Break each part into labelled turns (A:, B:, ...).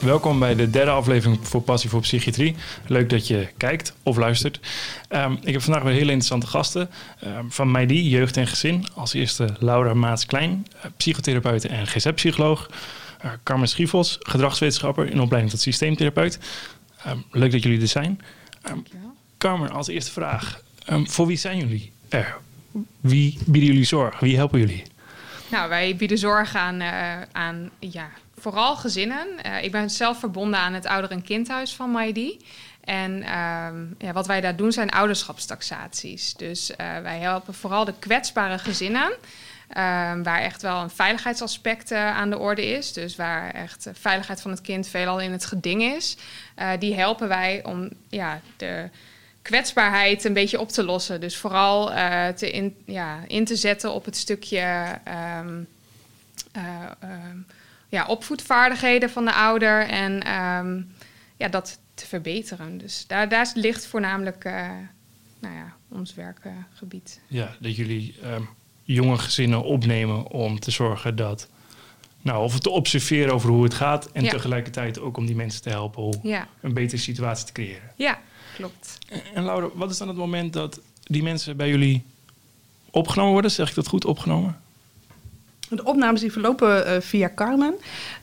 A: Welkom bij de derde aflevering voor Passie voor Psychiatrie. Leuk dat je kijkt of luistert. Ehm, ik heb vandaag weer hele interessante gasten. Um, van Meidi, Jeugd en Gezin. Als eerste Laura Maats-Klein, uh, psychotherapeut en GZ-psycholoog. Uh, Carmen Schiefels, gedragswetenschapper in opleiding tot systeemtherapeut. Um, leuk dat jullie er zijn. Carmen, als eerste vraag. voor wie zijn jullie er? Wie bieden jullie zorg? Wie helpen jullie?
B: Nou, wij bieden zorg aan, uh, aan ja, vooral gezinnen. Uh, ik ben zelf verbonden aan het ouder- en kindhuis van MyD. En uh, ja, wat wij daar doen zijn ouderschapstaxaties. Dus uh, wij helpen vooral de kwetsbare gezinnen. Ehm, waar echt wel een veiligheidsaspect aan de orde is. Dus waar echt de veiligheid van het kind veelal in het geding is. die helpen wij om ja, de kwetsbaarheid een beetje op te lossen. Dus vooral te in, ja, in te zetten op het stukje um, ja, opvoedvaardigheden van de ouder en um, ja, dat te verbeteren. Dus daar, daar ligt voornamelijk uh, nou ja, ons werkgebied.
A: Ja, dat jullie jonge gezinnen opnemen om te zorgen dat. Nou, of te observeren over hoe het gaat en ja. tegelijkertijd ook om die mensen te helpen om ja. een betere situatie te creëren.
B: Ja, klopt.
A: En Laura, wat is dan het moment dat die mensen bij jullie opgenomen worden? Zeg ik dat goed, opgenomen?
C: De opnames die verlopen uh, via Carmen.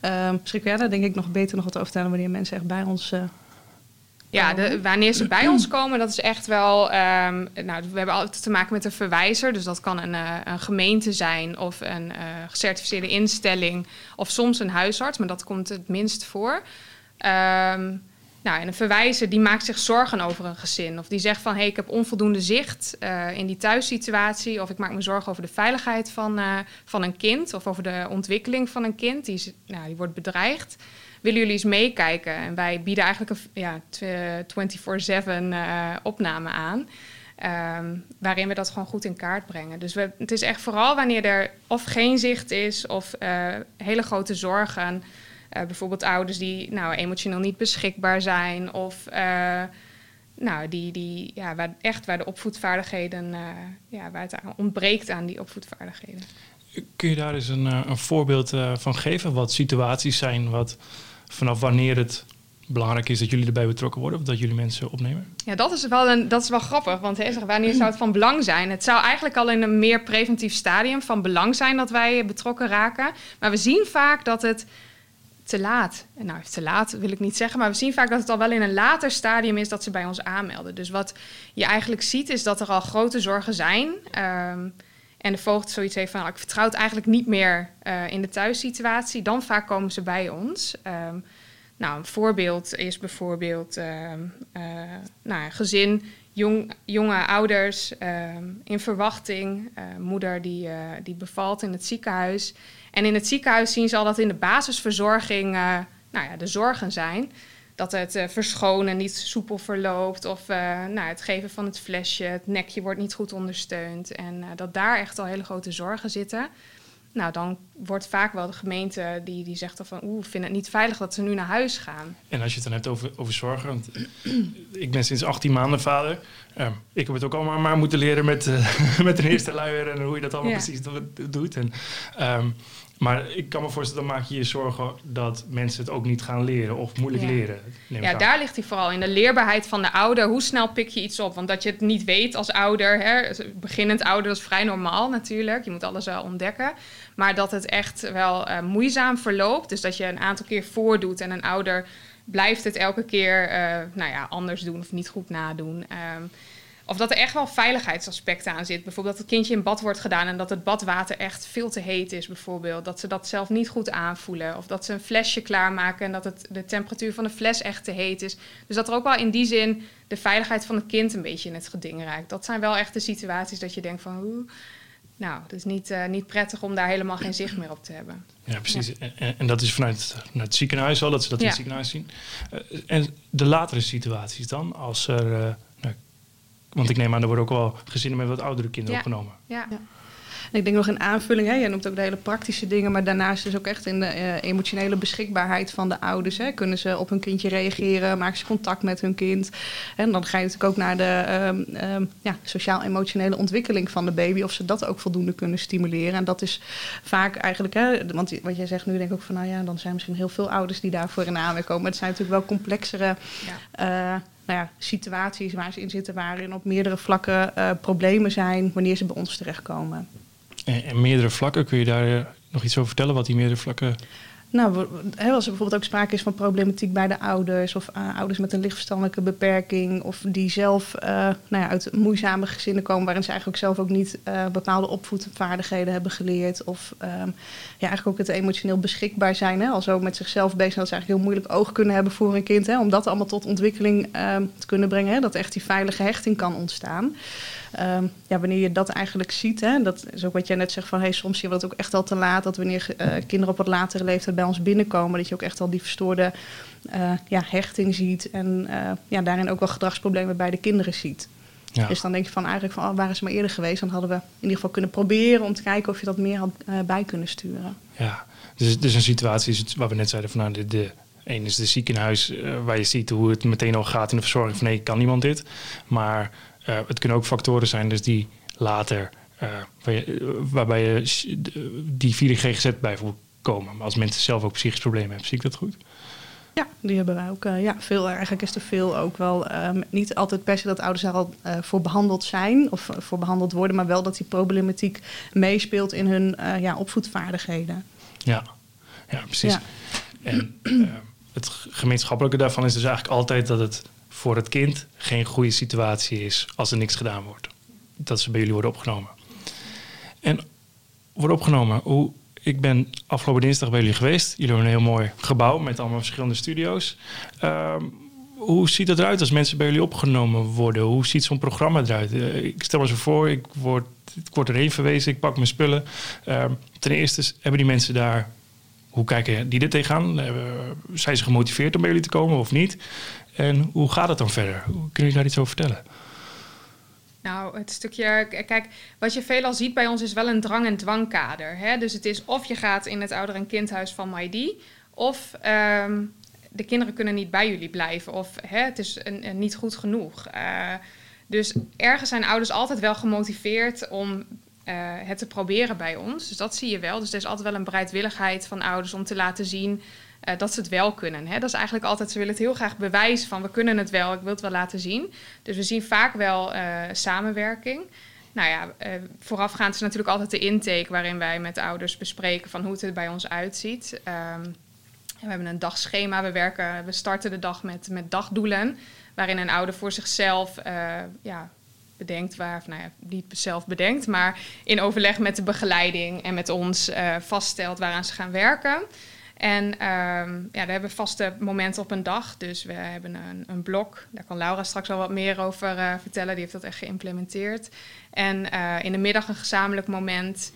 C: Uh, misschien kun jij daar denk ik nog beter nog wat over vertellen wanneer mensen echt bij ons... Uh,
B: ja, de, wanneer ze bij ons komen, dat is echt wel. Um, nou, we hebben altijd te maken met een verwijzer. Dus dat kan een, uh, een gemeente zijn of een uh, gecertificeerde instelling. Of soms een huisarts, maar dat komt het minst voor. Um, nou, en een verwijzer die maakt zich zorgen over een gezin. Of die zegt van, hé, hey, ik heb onvoldoende zicht uh, in die thuissituatie. Of ik maak me zorgen over de veiligheid van, uh, van een kind. Of over de ontwikkeling van een kind. Die, nou, die wordt bedreigd. Willen jullie eens meekijken? En wij bieden eigenlijk een ja, 24-7 uh, opname aan. Um, waarin we dat gewoon goed in kaart brengen. Dus we, het is echt vooral wanneer er of geen zicht is... of hele grote zorgen... Uh, bijvoorbeeld ouders die nou, emotioneel niet beschikbaar zijn of uh, nou, die, die, ja, waar, echt waar de opvoedvaardigheden, uh, ja, waar het aan ontbreekt aan die opvoedvaardigheden.
A: Kun je daar eens een, een voorbeeld van geven? Wat situaties zijn, wat, vanaf wanneer het belangrijk is dat jullie erbij betrokken worden of dat jullie mensen opnemen?
B: Ja, dat is wel, een, dat is wel grappig. Want hè, wanneer zou het van belang zijn? Het zou eigenlijk al in een meer preventief stadium van belang zijn dat wij betrokken raken. Maar we zien vaak dat het te laat. Nou, te laat wil ik niet zeggen, maar we zien vaak dat het al wel in een later stadium is dat ze bij ons aanmelden. Dus wat je eigenlijk ziet is dat er al grote zorgen zijn. Um, en de voogd zoiets heeft van, nou, ik vertrouw het eigenlijk niet meer uh, in de thuissituatie. Dan vaak komen ze bij ons. Um, nou, een voorbeeld is bijvoorbeeld uh, uh, nou, gezin, jong, jonge ouders in verwachting. moeder die, die bevalt in het ziekenhuis. En in het ziekenhuis zien ze al dat in de basisverzorging uh, nou ja, de zorgen zijn. Dat het uh, verschonen niet soepel verloopt of uh, nou, het geven van het flesje, het nekje wordt niet goed ondersteund. En dat daar echt al hele grote zorgen zitten. Nou, dan wordt vaak wel de gemeente die, die zegt dan van... oeh, ik vind het niet veilig dat ze nu naar huis gaan.
A: En als je het dan hebt over, over zorgen... want ik ben sinds 18 maanden vader. Uh, ik heb het ook allemaal maar moeten leren met, uh, met een eerste luier... en hoe je dat allemaal ja. precies doet. En, um, maar ik kan me voorstellen, dan maak je je zorgen dat mensen het ook niet gaan leren of moeilijk
B: ja.
A: leren.
B: Ja, daar ligt hij vooral in. De leerbaarheid van de ouder. Hoe snel pik je iets op? Want dat je het niet weet als ouder, hè, beginnend ouder, dat is vrij normaal natuurlijk. Je moet alles wel ontdekken. Maar dat het echt wel uh, moeizaam verloopt. Dus dat je een aantal keer voordoet en een ouder blijft het elke keer uh, nou ja, anders doen of niet goed nadoen. Um, of dat er echt wel veiligheidsaspecten aan zit. Bijvoorbeeld dat het kindje in bad wordt gedaan en dat het badwater echt veel te heet is, bijvoorbeeld. Dat ze dat zelf niet goed aanvoelen. Of dat ze een flesje klaarmaken en dat het, de temperatuur van de fles echt te heet is. Dus dat er ook wel in die zin de veiligheid van het kind een beetje in het geding raakt. Dat zijn wel echt de situaties dat je denkt van... Hoe, nou, het is niet, uh, niet prettig om daar helemaal geen zicht meer op te hebben.
A: Ja, precies. Ja. En, en, dat is vanuit, het ziekenhuis al, dat ze dat ja. in het ziekenhuis zien. Uh, en de latere situaties dan, als er... Uh, want ik neem aan, er worden ook wel gezinnen met wat oudere kinderen
B: ja.
A: opgenomen.
B: Ja.
C: Ik denk nog een aanvulling, hè, jij noemt ook de hele praktische dingen, maar daarnaast dus ook echt in de uh, emotionele beschikbaarheid van de ouders. Hè. Kunnen ze op hun kindje reageren, maken ze contact met hun kind. En dan ga je natuurlijk ook naar de um, um, ja, sociaal-emotionele ontwikkeling van de baby, of ze dat ook voldoende kunnen stimuleren. En dat is vaak eigenlijk, hè, want wat jij zegt nu, denk ik ook van, nou ja, dan zijn misschien heel veel ouders die daarvoor in aanmerking komen. Maar het zijn natuurlijk wel complexere. Ja. Uh, nou ja, situaties waar ze in zitten, waarin op meerdere vlakken uh, problemen zijn wanneer ze bij ons terechtkomen.
A: En, meerdere vlakken, kun je daar uh, nog iets over vertellen wat die meerdere vlakken
C: nou, als er bijvoorbeeld ook sprake is van problematiek bij de ouders, of uh, ouders met een lichtverstandelijke beperking, of die zelf uh, nou ja, uit moeizame gezinnen komen, waarin ze eigenlijk zelf ook niet bepaalde opvoedvaardigheden hebben geleerd, of um, ja, eigenlijk ook het emotioneel beschikbaar zijn, hè, al zo met zichzelf bezig, dat ze eigenlijk heel moeilijk oog kunnen hebben voor een kind, om dat allemaal tot ontwikkeling te kunnen brengen, dat echt die veilige hechting kan ontstaan. Um, ja, wanneer je dat eigenlijk ziet, hè, dat is ook wat jij net zegt van hey, soms zie je het ook echt al te laat, dat wanneer uh, kinderen op wat latere leeftijd bij ons binnenkomen, dat je ook echt al die verstoorde uh, ja, hechting ziet en uh, ja, daarin ook wel gedragsproblemen bij de kinderen ziet. Ja. Dus dan denk je van eigenlijk van oh, waren ze maar eerder geweest, dan hadden we in ieder geval kunnen proberen om te kijken of je dat meer had bij kunnen sturen.
A: Ja, dus, dus een situatie is waar we net zeiden van nou, de, de Eén is de ziekenhuis, waar je ziet hoe het meteen al gaat in de verzorging van nee, kan niemand dit. Maar uh, het kunnen ook factoren zijn dus die later, uh, waar je, waarbij je die 4G-GZ bij komen. Maar als mensen zelf ook psychisch problemen hebben, zie ik dat goed?
C: Ja, die hebben wij ook. Uh, ja, veel, eigenlijk is er veel ook wel. Um, niet altijd per se dat ouders daar al uh, voor behandeld zijn of uh, voor behandeld worden, maar wel dat die problematiek meespeelt in hun ja, opvoedvaardigheden.
A: Ja, ja precies. Ja. En het gemeenschappelijke daarvan is dus eigenlijk altijd dat het voor het kind geen goede situatie is als er niks gedaan wordt. Dat ze bij jullie worden opgenomen. En worden opgenomen. Hoe, ik ben afgelopen dinsdag bij jullie geweest. Jullie hebben een heel mooi gebouw met allemaal verschillende studio's. Um, hoe ziet het eruit als mensen bij jullie opgenomen worden? Hoe ziet zo'n programma eruit? Uh, ik stel me zo voor, ik word, ik word erheen verwezen, ik pak mijn spullen. Um, ten eerste hebben die mensen daar hoe kijken die er tegenaan? Uh, zijn ze gemotiveerd om bij jullie te komen of niet? En hoe gaat het dan verder? Kun je daar iets over vertellen?
B: Nou, het stukje, kijk, wat je veelal ziet bij ons is wel een drang- en dwangkader. Hè? Dus het is of je gaat in het ouder- en kindhuis van MyD, of um, de kinderen kunnen niet bij jullie blijven, of hè, het is een, niet goed genoeg. Uh, dus ergens zijn ouders altijd wel gemotiveerd om uh, het te proberen bij ons. Dus dat zie je wel. Dus er is altijd wel een bereidwilligheid van ouders om te laten zien uh, dat ze het wel kunnen. Hè? Dat is eigenlijk altijd, ze willen het heel graag bewijzen van we kunnen het wel, ik wil het wel laten zien. Dus we zien vaak wel uh, samenwerking. Nou ja, uh, voorafgaand is natuurlijk altijd de intake waarin wij met ouders bespreken van hoe het er bij ons uitziet. Um, we hebben een dagschema, we, werken, we starten de dag met, met dagdoelen, waarin een ouder voor zichzelf ja, bedenkt, waar, nou ja, niet zelf bedenkt, maar in overleg met de begeleiding en met ons vaststelt waaraan ze gaan werken. En um, ja, we hebben vaste momenten op een dag. Dus we hebben een, een blok. Daar kan Laura straks al wat meer over uh, vertellen. Die heeft dat echt geïmplementeerd. En uh, in de middag een gezamenlijk moment.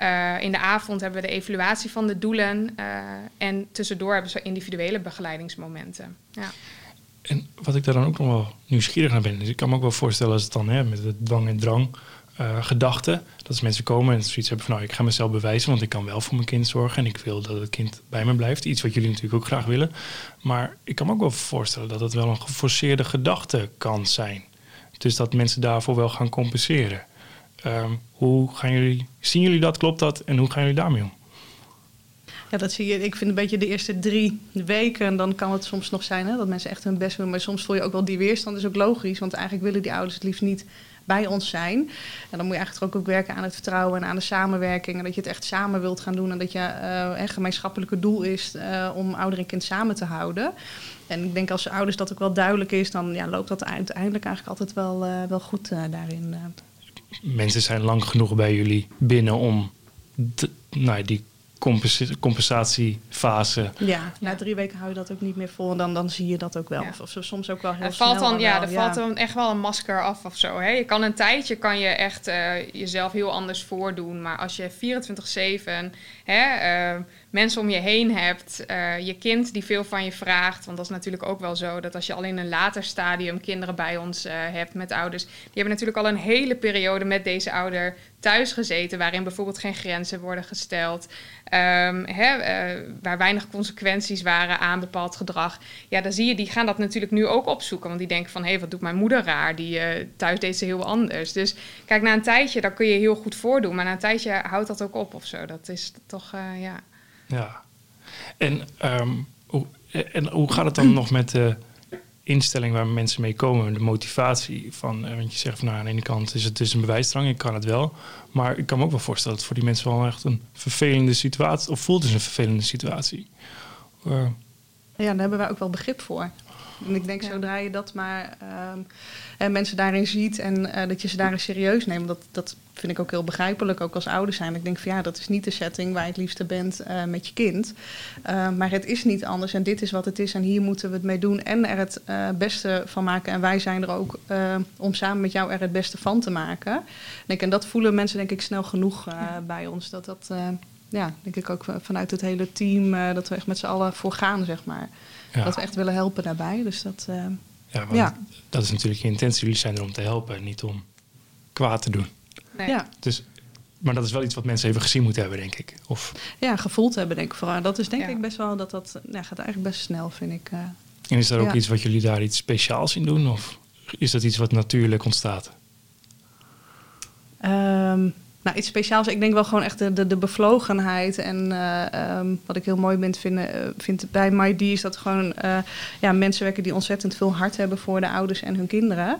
B: Uh, in de avond hebben we de evaluatie van de doelen. en tussendoor hebben ze individuele begeleidingsmomenten. Ja.
A: En wat ik daar dan ook nog wel nieuwsgierig naar ben. Dus ik kan me ook wel voorstellen als het dan hè, met het dwang en drang uh, gedachte. Dat als mensen komen en zoiets hebben van nou, ik ga mezelf bewijzen, want ik kan wel voor mijn kind zorgen en ik wil dat het kind bij me blijft. Iets wat jullie natuurlijk ook graag willen. Maar ik kan me ook wel voorstellen dat het wel een geforceerde gedachte kan zijn. Dus dat mensen daarvoor wel gaan compenseren. Um, hoe gaan jullie, zien jullie dat, klopt dat en hoe gaan jullie daarmee om?
C: Ja, dat zie je. Ik vind een beetje de eerste drie weken, dan kan het soms nog zijn hè, dat mensen echt hun best doen. Maar soms voel je ook wel die weerstand. Dat is ook logisch, want eigenlijk willen die ouders het liefst niet bij ons zijn. En dan moet je eigenlijk ook werken aan het vertrouwen en aan de samenwerking. En dat je het echt samen wilt gaan doen. En dat je uh, een gemeenschappelijke doel is uh, om ouder en kind samen te houden. En ik denk als de ouders dat ook wel duidelijk is, dan ja, loopt dat uiteindelijk eigenlijk altijd wel, uh, wel goed daarin.
A: Mensen zijn lang genoeg bij jullie binnen om nou, die compensatiefase.
C: Ja, na drie weken hou je dat ook niet meer vol en dan, dan zie je dat ook wel. Ja. Of, of soms ook wel heel
B: er valt
C: snel
B: dan, Ja,
C: wel,
B: er valt dan echt wel een masker af of zo. Hè? Je kan een tijdje kan je echt uh, jezelf heel anders voordoen. Maar als je 24-7 hè, uh, mensen om je heen hebt, eh, je kind die veel van je vraagt. Want dat is natuurlijk ook wel zo dat als je al in een later stadium kinderen bij ons uh, hebt met ouders, die hebben natuurlijk al een hele periode met deze ouder thuis gezeten, waarin bijvoorbeeld geen grenzen worden gesteld, um, hè, uh, waar weinig consequenties waren aan bepaald gedrag. Ja, dan zie je, die gaan dat natuurlijk nu ook opzoeken, want die denken van, hé, hey, wat doet mijn moeder raar? Die thuis deed ze heel anders. Dus kijk, na een tijdje, dan kun je heel goed voordoen, maar na een tijdje houdt dat ook op of zo. Dat is toch, ja.
A: Ja. En, um, hoe, en hoe gaat het dan nog met de instelling waar mensen mee komen, de motivatie van, eh, want je zegt van nou, aan de ene kant is het dus een bewijsdrang, ik kan het wel, maar ik kan me ook wel voorstellen dat het voor die mensen wel echt een vervelende situatie, of voelt dus een vervelende situatie. Uh.
C: Ja, daar hebben wij ook wel begrip voor. En ik denk, ja. zodra je dat maar um, en mensen daarin ziet en uh, dat je ze daarin serieus neemt, dat, dat vind ik ook heel begrijpelijk, ook als ouders zijn. Ik denk van ja, dat is niet de setting waar je het liefste bent uh, met je kind. Uh, maar het is niet anders en dit is wat het is en hier moeten we het mee doen en er het beste van maken. En wij zijn er ook om samen met jou er het beste van te maken. Denk, en dat voelen mensen denk ik snel genoeg ja. bij ons. Dat dat, ja, denk ik ook vanuit het hele team, dat we echt met z'n allen voor gaan, zeg maar. Ja. Dat we echt willen helpen daarbij. Dus dat, uh,
A: ja, ja, dat is natuurlijk je intentie. Jullie zijn er om te helpen, niet om kwaad te doen.
B: Nee. Ja.
A: Dus, maar dat is wel iets wat mensen even gezien moeten hebben, denk ik. Of...
C: Ja, gevoeld hebben, denk ik vooral. Dat is denk ja. ik best wel, dat dat ja, gaat eigenlijk best snel, vind ik. Uh,
A: en is er ook iets wat jullie daar iets speciaals in doen? Of is dat iets wat natuurlijk ontstaat?
C: Um, nou, iets speciaals. Ik denk wel gewoon echt de, de, de bevlogenheid. En uh, um, wat ik heel mooi vind, vinden, uh, vind bij MyD is dat gewoon uh, ja, mensen werken die ontzettend veel hart hebben voor de ouders en hun kinderen.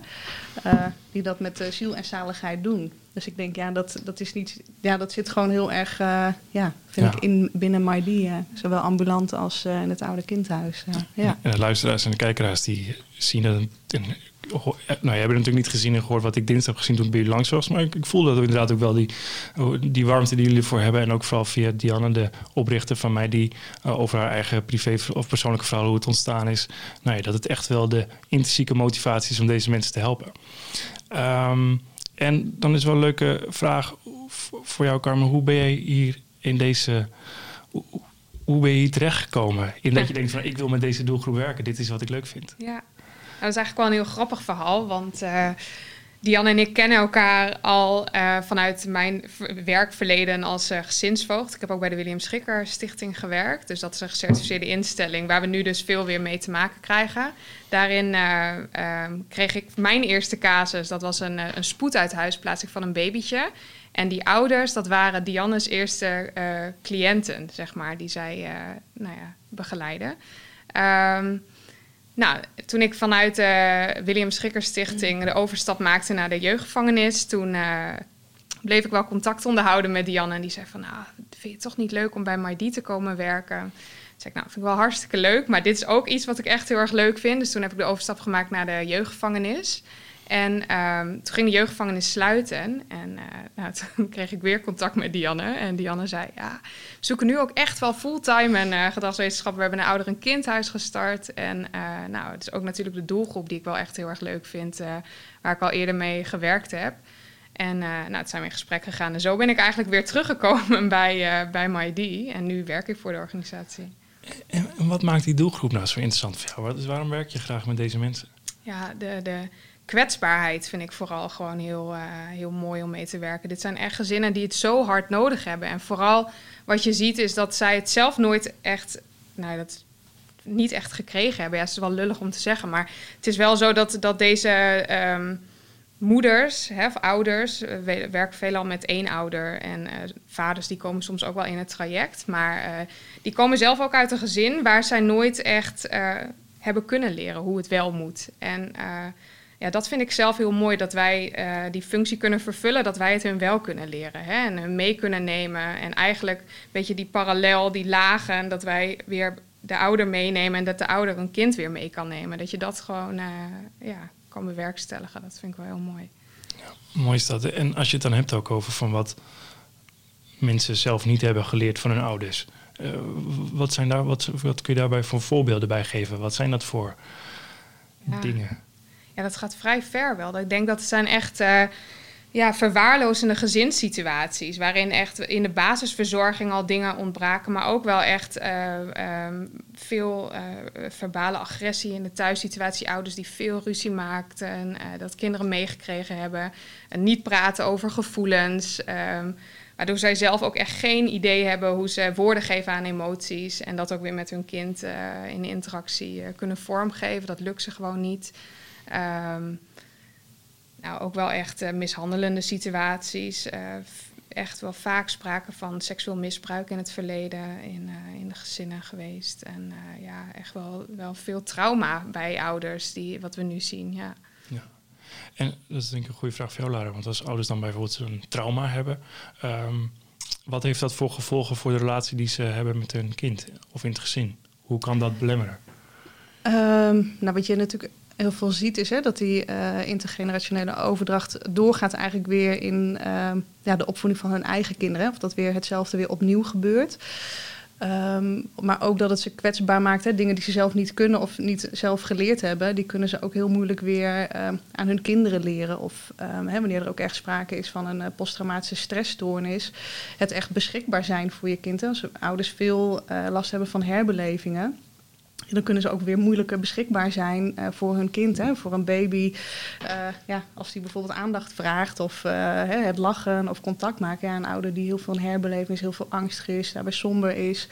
C: die dat met ziel en zaligheid doen. Dus ik denk, ja, dat, dat is niet. Ja, dat zit gewoon heel erg, ja, vind ja. ik in, binnen MyD. zowel ambulant als in het oude kindhuis. ja.
A: En de luisteraars en de kijkeraars die zien dat een, nou, je hebt natuurlijk niet gezien en gehoord wat ik dinsdag heb gezien toen ik bij jullie langs was. Maar ik, ik voelde dat inderdaad ook wel die, die warmte die jullie ervoor hebben. En ook vooral via Dianne, de oprichter van mij, die uh, over haar eigen privé of persoonlijke verhaal, hoe het ontstaan is. Nou ja, dat het echt wel de intrinsieke motivatie is om deze mensen te helpen. Um, en dan is wel een leuke vraag voor jou, Carmen. Hoe ben jij hier in deze. Hoe, hoe ben je hier terechtgekomen? In dat je denkt van ik wil met deze doelgroep werken. Dit is wat ik leuk vind.
B: Ja, dat is eigenlijk wel een heel grappig verhaal, want uh, Diane en ik kennen elkaar al uh, vanuit mijn werkverleden als uh, gezinsvoogd. Ik heb ook bij de William Schikker Stichting gewerkt, dus dat is een gecertificeerde instelling waar we nu dus veel weer mee te maken krijgen. Daarin kreeg ik mijn eerste casus, dat was een, een spoeduithuisplaatsing van een babytje. En die ouders, dat waren Dianne's eerste cliënten, zeg maar, die zij nou ja, begeleiden. Um, nou, toen ik vanuit de William Schikker Stichting de overstap maakte naar de jeugdgevangenis, toen uh, bleef ik wel contact onderhouden met Dianne. En die zei van, nou, vind je het toch niet leuk om bij MyD te komen werken? Toen zei ik, nou, vind ik wel hartstikke leuk, maar dit is ook iets wat ik echt heel erg leuk vind. Dus toen heb ik de overstap gemaakt naar de jeugdgevangenis. En um, toen ging de jeugdgevangenis sluiten. En uh, nou, toen kreeg ik weer contact met Dianne. En Dianne zei, ja, we zoeken nu ook echt wel fulltime en uh, gedragswetenschap. We hebben een ouder- en kindhuis gestart. En uh, nou, het is ook natuurlijk de doelgroep die ik wel echt heel erg leuk vind. waar ik al eerder mee gewerkt heb. En nou, het zijn we in gesprek gegaan. En zo ben ik eigenlijk weer teruggekomen bij, bij MyD. En nu werk ik voor de organisatie.
A: En, wat maakt die doelgroep nou zo interessant voor jou? Waarom werk je graag met deze mensen?
B: Ja, de... de kwetsbaarheid vind ik vooral gewoon heel, uh, heel mooi om mee te werken. Dit zijn echt gezinnen die het zo hard nodig hebben. En vooral wat je ziet is dat zij het zelf nooit echt, nou dat niet echt gekregen hebben. Ja, het is wel lullig om te zeggen, maar het is wel zo dat, dat deze um, moeders hè, of ouders uh, werken veelal met één ouder en uh, vaders die komen soms ook wel in het traject, maar die komen zelf ook uit een gezin waar zij nooit echt hebben kunnen leren hoe het wel moet. En ja, dat vind ik zelf heel mooi, dat wij uh, die functie kunnen vervullen, dat wij het hun wel kunnen leren hè, en hun mee kunnen nemen. En eigenlijk een beetje die parallel, die lagen, dat wij weer de ouder meenemen en dat de ouder een kind weer mee kan nemen. Dat je dat gewoon uh, ja, kan bewerkstelligen, dat vind ik wel heel mooi.
A: Ja, mooi is dat. En als je het dan hebt ook over van wat mensen zelf niet hebben geleerd van hun ouders. Uh, wat, zijn daar, wat, wat kun je daarbij voor voorbeelden bij geven? Wat zijn dat voor ja. dingen?
B: Ja, dat gaat vrij ver wel. Ik denk dat het zijn echt... Uh, ja, verwaarlozende gezinssituaties. Waarin echt in de basisverzorging al dingen ontbraken. Maar ook wel echt uh, um, veel uh, verbale agressie in de thuissituatie. Ouders die veel ruzie maakten. Dat kinderen meegekregen hebben. En niet praten over gevoelens. Um, waardoor zij zelf ook echt geen idee hebben hoe ze woorden geven aan emoties. En dat ook weer met hun kind in interactie kunnen vormgeven. Dat lukt ze gewoon niet. Um, nou, ook wel echt uh, mishandelende situaties. Uh, echt wel vaak sprake van seksueel misbruik in het verleden in, uh, in de gezinnen geweest. En ja, echt wel, wel veel trauma bij ouders, die, wat we nu zien. Ja.
A: ja. En dat is denk ik een goede vraag voor jou, Lara. Want als ouders dan bijvoorbeeld zo'n trauma hebben, um, wat heeft dat voor gevolgen voor de relatie die ze hebben met hun kind of in het gezin? Hoe kan dat belemmeren?
C: Um, nou, wat je natuurlijk heel veel ziet is hè, dat die uh, intergenerationele overdracht doorgaat eigenlijk weer in uh, ja, de opvoeding van hun eigen kinderen. Of dat weer hetzelfde weer opnieuw gebeurt. Um, maar ook dat het ze kwetsbaar maakt. Hè, dingen die ze zelf niet kunnen of niet zelf geleerd hebben, die kunnen ze ook heel moeilijk weer uh, aan hun kinderen leren. Of hè, wanneer er ook echt sprake is van een uh, posttraumatische stressstoornis, het echt beschikbaar zijn voor je kind. Hè. Als ouders veel uh, last hebben van herbelevingen dan kunnen ze ook weer moeilijker beschikbaar zijn uh, voor hun kind. Hè? Voor een baby, uh, ja, als die bijvoorbeeld aandacht vraagt of uh, het lachen of contact maken. Ja, een ouder die heel veel herbeleving is, heel veel angstig is, daarbij somber is.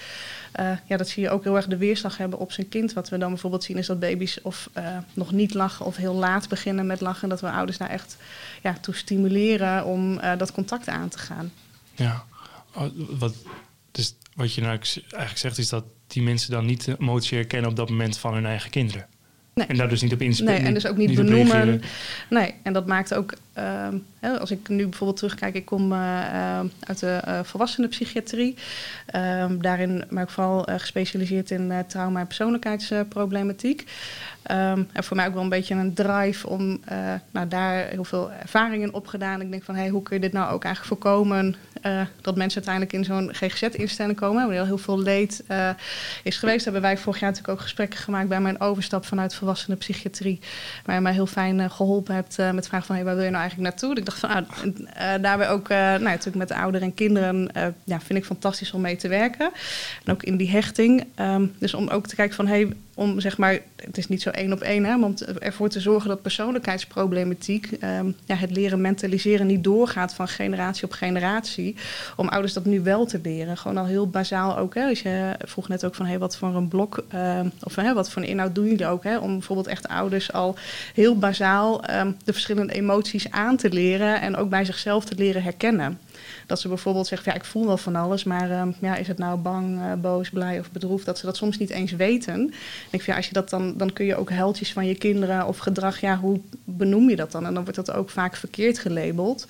C: ja, dat zie je ook heel erg de weerslag hebben op zijn kind. Wat we dan bijvoorbeeld zien is dat baby's of nog niet lachen of heel laat beginnen met lachen. Dat we ouders daar echt ja, toe stimuleren om dat contact aan te gaan.
A: Ja, wat, dus wat je nou eigenlijk zegt is dat die mensen dan niet de emotie herkennen op dat moment van hun eigen kinderen. Nee. En daar dus niet op inspelen.
C: Nee, en dus ook niet, niet benoemen. Nee, en dat maakt ook, uh, hè, als ik nu bijvoorbeeld terugkijk, ik kom uh, uit de uh, volwassenenpsychiatrie. Ehm, daarin ben ik vooral gespecialiseerd in trauma- en persoonlijkheidsproblematiek. Um, en voor mij ook wel een beetje een drive om nou, daar heel veel ervaring in opgedaan. Ik denk van, hey, hoe kun je dit nou ook eigenlijk voorkomen dat mensen uiteindelijk in zo'n GGZ-instelling komen, waar heel veel leed is geweest. Hebben wij vorig jaar natuurlijk ook gesprekken gemaakt bij mijn overstap vanuit volwassenen psychiatrie, waar je mij heel fijn geholpen hebt met de vraag van, hey, waar wil je nou eigenlijk naartoe? Ik dacht van, ah, daarbij ook, nou, natuurlijk met de ouderen en kinderen, ja, vind ik fantastisch om mee te werken. En ook in die hechting. Um, dus om ook te kijken van, hey, om zeg maar, het is niet zo één op één, hè, om ervoor te zorgen dat persoonlijkheidsproblematiek, um, ja, het leren mentaliseren niet doorgaat van generatie op generatie. Om ouders dat nu wel te leren. Gewoon al heel bazaal ook. Hè, je vroeg net ook van hey, wat voor een blok uh, of hè, wat voor een inhoud doen jullie ook. Hè, om bijvoorbeeld echt ouders al heel bazaal um, de verschillende emoties aan te leren en ook bij zichzelf te leren herkennen. Dat ze bijvoorbeeld zeggen, ja, ik voel wel van alles, maar uh, ja, is het nou bang, uh, boos, blij of bedroefd? Dat ze dat soms niet eens weten. En ik vind, ja, als je dat dan, dan kun je ook heldjes van je kinderen of gedrag, ja, hoe benoem je dat dan? En dan wordt dat ook vaak verkeerd gelabeld.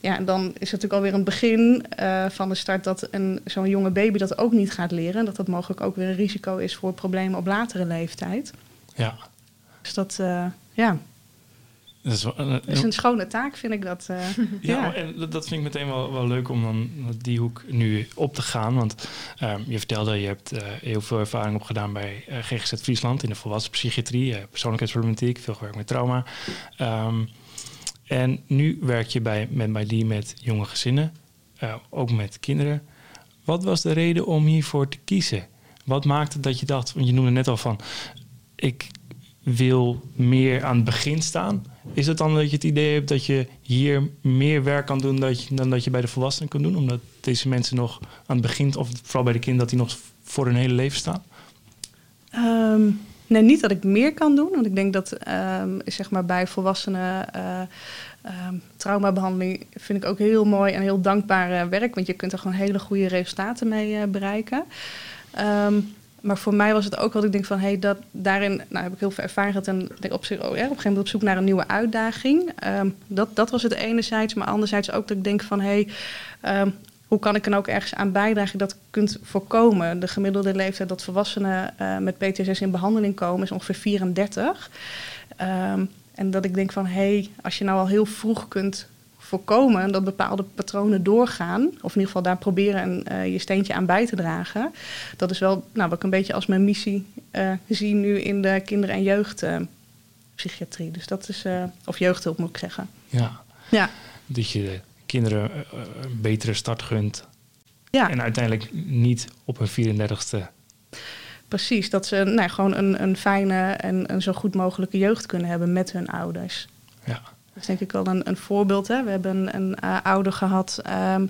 C: Ja, en dan is het natuurlijk alweer een begin uh, van de start dat een, zo'n jonge baby dat ook niet gaat leren. Dat dat mogelijk ook weer een risico is voor problemen op latere leeftijd.
A: Ja.
C: Dus dat, uh, ja.
A: Dat is, wel,
C: uh, is, een schone taak, vind ik dat.
A: ja, ja, en dat vind ik meteen wel, wel leuk om dan die hoek nu op te gaan. Want ehm, je vertelde, je hebt heel veel ervaring opgedaan bij GGZ Friesland in de volwassen psychiatrie, persoonlijkheidsproblematiek, veel gewerkt met trauma. Um, en nu werk je bij, met MyD met jonge gezinnen, uh, ook met kinderen. Wat was de reden om hiervoor te kiezen? Wat maakte dat je dacht, want je noemde net al van, ik wil meer aan het begin staan. Is het dan dat je het idee hebt dat je hier meer werk kan doen dat je, dan dat je bij de volwassenen kan doen? Omdat deze mensen nog aan het begin, of vooral bij de kinderen, dat die nog voor hun hele leven staan?
C: Um, Nee, niet dat ik meer kan doen. Want ik denk dat um, zeg maar bij volwassenen uh, um, traumabehandeling vind ik ook heel mooi en heel dankbaar uh, werk. Want je kunt er gewoon hele goede resultaten mee uh, bereiken. Maar voor mij was het ook wat ik denk van, hey, dat, daarin nou, heb ik heel veel ervaring gehad en denk op, zich, oh, ja, op een gegeven moment op zoek naar een nieuwe uitdaging. Um, dat, dat was het enerzijds, maar anderzijds ook dat ik denk van, hey, um, hoe kan ik er ook ergens aan bijdragen dat kunt voorkomen? De gemiddelde leeftijd dat volwassenen uh, met PTSS in behandeling komen is ongeveer 34. Um, en dat ik denk van, hé, hey, als je nou al heel vroeg kunt voorkomen dat bepaalde patronen doorgaan, of in ieder geval daar proberen en, uh, je steentje aan bij te dragen, dat is wel nou, wat ik een beetje als mijn missie uh, zie nu in de kinder- en jeugdpsychiatrie. dus dat is, of jeugdhulp moet ik zeggen.
A: Ja.
C: ja.
A: Dat je kinderen eh, een betere start gunt.
C: Ja.
A: En uiteindelijk niet op een 34ste.
C: Precies, dat ze nou, gewoon een, een fijne en een zo goed mogelijke jeugd kunnen hebben met hun ouders.
A: Ja.
C: Dat is denk ik wel een, een voorbeeld. Hè. We hebben een, een uh, ouder gehad ehm,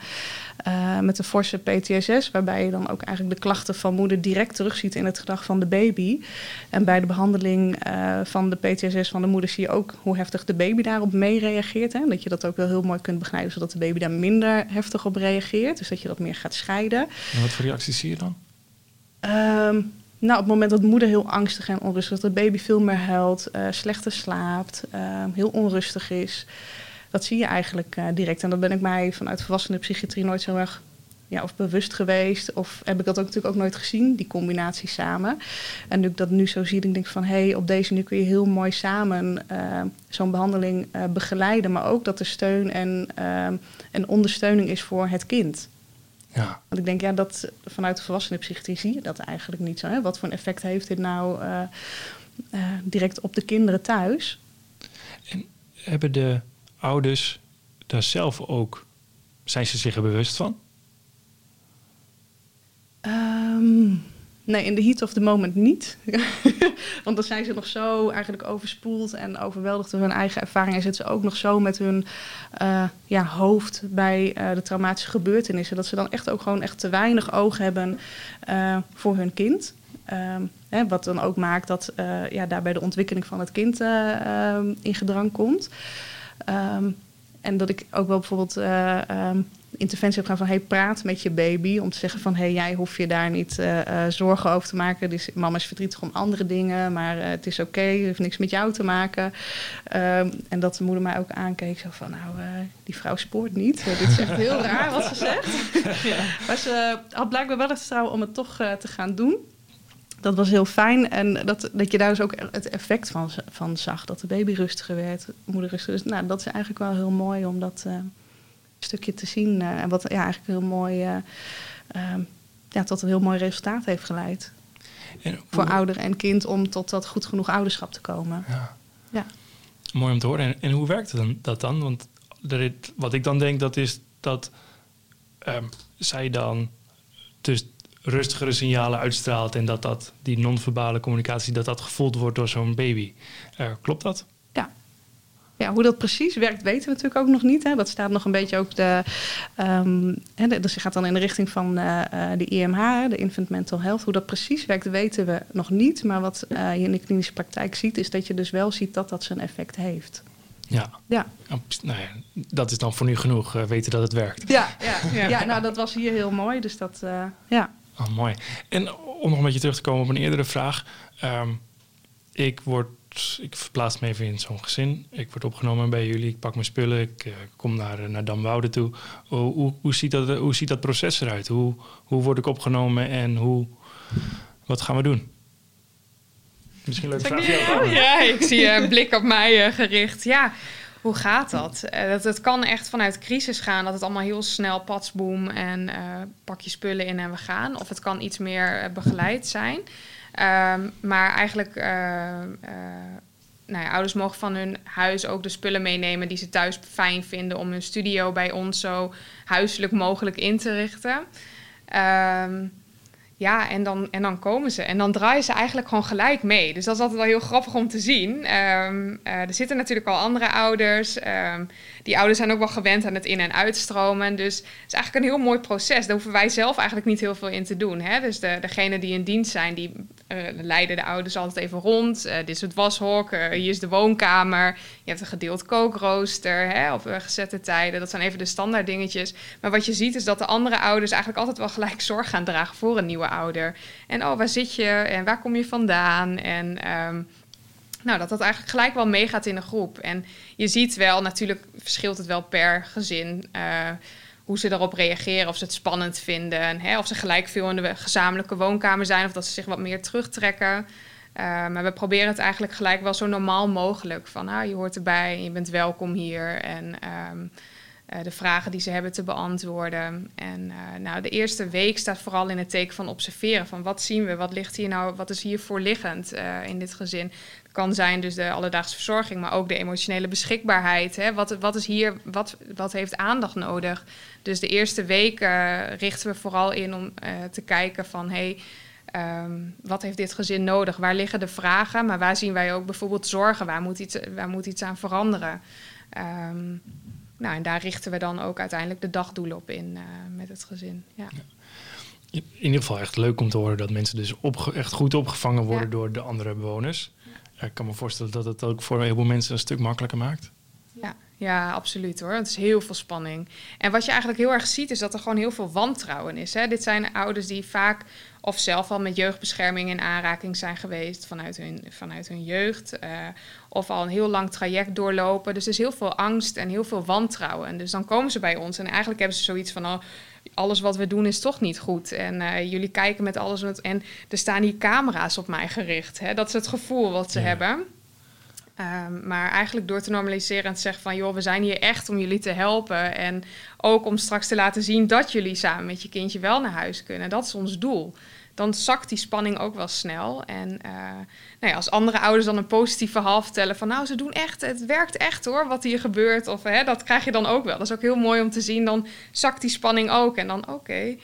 C: uh, met een forse PTSS, waarbij je dan ook eigenlijk de klachten van moeder direct terugziet in het gedrag van de baby. En bij de behandeling uh, van de PTSS van de moeder zie je ook hoe heftig de baby daarop mee reageert. Hè. Dat je dat ook wel heel mooi kunt begrijpen, zodat de baby daar minder heftig op reageert. Dus dat je dat meer gaat scheiden.
A: En wat voor reacties zie je dan?
C: Um, nou, op het moment dat moeder heel angstig en onrustig, dat de baby veel meer huilt, uh, slechter slaapt, uh, heel onrustig is. Dat zie je eigenlijk uh, direct. En dat ben ik mij vanuit volwassenenpsychiatrie nooit zo erg ja, of bewust geweest. Of heb ik dat ook natuurlijk ook nooit gezien, die combinatie samen. En nu ik dat nu zo zie, denk ik van... hé, hey, op deze nu kun je heel mooi samen uh, zo'n behandeling uh, begeleiden... maar ook dat er steun en, uh, en ondersteuning is voor het kind.
A: Ja.
C: Want ik denk, ja, dat vanuit de volwassenenpsychiatrie zie je dat eigenlijk niet zo. Hè? Wat voor een effect heeft dit nou uh, uh, direct op de kinderen thuis?
A: En hebben de ouders daar zelf ook, zijn ze zich er bewust van?
C: Um, nee, in de heat of the moment niet. Want dan zijn ze nog zo eigenlijk overspoeld en overweldigd door hun eigen ervaring. En zitten ze ook nog zo met hun uh, ja, hoofd bij uh, de traumatische gebeurtenissen. Dat ze dan echt ook gewoon echt te weinig oog hebben uh, voor hun kind. Um, hè, wat dan ook maakt dat ja, daarbij de ontwikkeling van het kind in gedrang komt. Um, en dat ik ook wel bijvoorbeeld interventie heb gedaan van... hey, praat met je baby. Om te zeggen van, hey, jij hoeft je daar niet uh, uh, zorgen over te maken. Dus mama is verdrietig om andere dingen, maar uh, het is oké. Okay, het heeft niks met jou te maken. Um, en dat de moeder mij ook aankeek. Zo van, nou, die vrouw spoort niet. dit is echt heel raar wat ze zegt. ja. Maar ze had blijkbaar wel het vertrouwen om het toch te gaan doen. Dat was heel fijn. En dat, dat je daar dus ook het effect van, van zag. Dat de baby rustiger werd, moeder rustiger. Dus nou, dat is eigenlijk wel heel mooi om dat stukje te zien. Uh, en wat ja, eigenlijk heel mooi uh, uh, ja, tot een heel mooi resultaat heeft geleid. En hoe... Voor ouder en kind om tot dat goed genoeg ouderschap te komen.
A: Ja.
C: ja.
A: Mooi om te horen. En, en hoe werkt dan, dat dan? Want er, wat ik dan denk, dat is dat um, zij dan dus rustigere signalen uitstraalt en dat, dat die non-verbale communicatie dat dat gevoeld wordt door zo'n baby. Uh, klopt dat?
C: Ja, hoe dat precies werkt, weten we natuurlijk ook nog niet. Hè. Dat staat nog een beetje ook de. Um, hè, dus je gaat dan in de richting van uh, de IMH, de Infant Mental Health. Hoe dat precies werkt, weten we nog niet. Maar wat uh, je in de klinische praktijk ziet, is dat je dus wel ziet dat dat zijn effect heeft.
A: Ja.
C: ja.
A: Nou ja, dat is dan voor nu genoeg, uh, weten dat het werkt.
C: Ja, ja. ja. ja nou, dat was hier heel mooi. Dus dat, ja.
A: Oh, mooi. En om nog een beetje terug te komen op een eerdere vraag. Um, ik word ik verplaats me even in zo'n gezin. Ik word opgenomen bij jullie, ik pak mijn spullen, ik uh, kom naar, naar Damwoude toe. Hoe, hoe, hoe, ziet dat, hoe ziet dat proces eruit? Hoe, hoe word ik opgenomen en hoe, wat gaan we doen? Misschien leuk vraag.
B: Oh, ja, ik zie een blik op mij uh, gericht. Ja, hoe gaat dat? Dat? Het kan echt vanuit crisis gaan, dat het allemaal heel snel patsboom en pak je spullen in en we gaan. Of het kan iets meer begeleid zijn. Um, maar eigenlijk, uh, uh, nou ja, ouders mogen van hun huis ook de spullen meenemen die ze thuis fijn vinden om hun studio bij ons zo huiselijk mogelijk in te richten. Um, ja, en dan, en dan komen ze. En dan draaien ze eigenlijk gewoon gelijk mee. Dus dat is altijd wel heel grappig om te zien. Um, uh, er zitten natuurlijk al andere ouders. Die ouders zijn ook wel gewend aan het in- en uitstromen. Dus het is eigenlijk een heel mooi proces. Daar hoeven wij zelf eigenlijk niet heel veel in te doen. Hè? Dus de, degenen die in dienst zijn, die uh, leiden de ouders altijd even rond. Uh, dit is het washok, uh, hier is de woonkamer. Je hebt een gedeeld kookrooster hè, op gezette tijden. Dat zijn even de standaard dingetjes. Maar wat je ziet is dat de andere ouders eigenlijk altijd wel gelijk zorg gaan dragen voor een nieuwe ouder. En oh, waar zit je en waar kom je vandaan? En um, nou, dat dat eigenlijk gelijk wel meegaat in een groep. En je ziet wel, natuurlijk verschilt het wel per gezin. Uh, hoe ze daarop reageren, of ze het spannend vinden. Hè, of ze gelijk veel in de gezamenlijke woonkamer zijn, of dat ze zich wat meer terugtrekken. Uh, maar we proberen het eigenlijk gelijk wel zo normaal mogelijk. Van ah, je hoort erbij en je bent welkom hier. En um, eh, de vragen die ze hebben te beantwoorden. En eh, nou, de eerste week staat vooral in het teken van observeren. Van wat zien we, wat ligt hier nou, wat is hier voor liggend uh, in dit gezin. Het kan zijn dus de alledaagse verzorging, maar ook de emotionele beschikbaarheid. Hè? Wat, wat is hier, wat, wat heeft aandacht nodig? Dus de eerste week richten we vooral in om te kijken van... Hey, Um, wat heeft dit gezin nodig? Waar liggen de vragen? Maar waar zien wij ook bijvoorbeeld zorgen? Waar moet iets, waar moet iets aan veranderen? Um, nou, en daar richten we dan ook uiteindelijk de dagdoelen op in uh, met het gezin. Ja.
A: In ieder geval echt leuk om te horen dat mensen dus echt goed opgevangen worden ja. door de andere bewoners. Ja. ik kan me voorstellen dat het ook voor een heleboel mensen een stuk makkelijker maakt.
B: Ja, absoluut hoor. Het is heel veel spanning. En wat je eigenlijk heel erg ziet, is dat er gewoon heel veel wantrouwen is. Hè? Dit zijn ouders die vaak of zelf al met jeugdbescherming in aanraking zijn geweest vanuit hun, vanuit hun jeugd. Uh, of al een heel lang traject doorlopen. Dus er is heel veel angst en heel veel wantrouwen. En dus dan komen ze bij ons en eigenlijk hebben ze zoiets van... Oh, alles wat we doen is toch niet goed. En uh, jullie kijken met alles. En er staan hier camera's op mij gericht. Hè? Dat is het gevoel wat ze ja. hebben. Um, maar eigenlijk door te normaliseren en te zeggen van... joh, we zijn hier echt om jullie te helpen. En ook om straks te laten zien dat jullie samen met je kindje wel naar huis kunnen. Dat is ons doel. Dan zakt die spanning ook wel snel. En uh, nou ja, als andere ouders dan een positief verhaal vertellen van... nou, ze doen echt, het werkt echt hoor, wat hier gebeurt. Of hè, dat krijg je dan ook wel. Dat is ook heel mooi om te zien. Dan zakt die spanning ook. En dan, oké...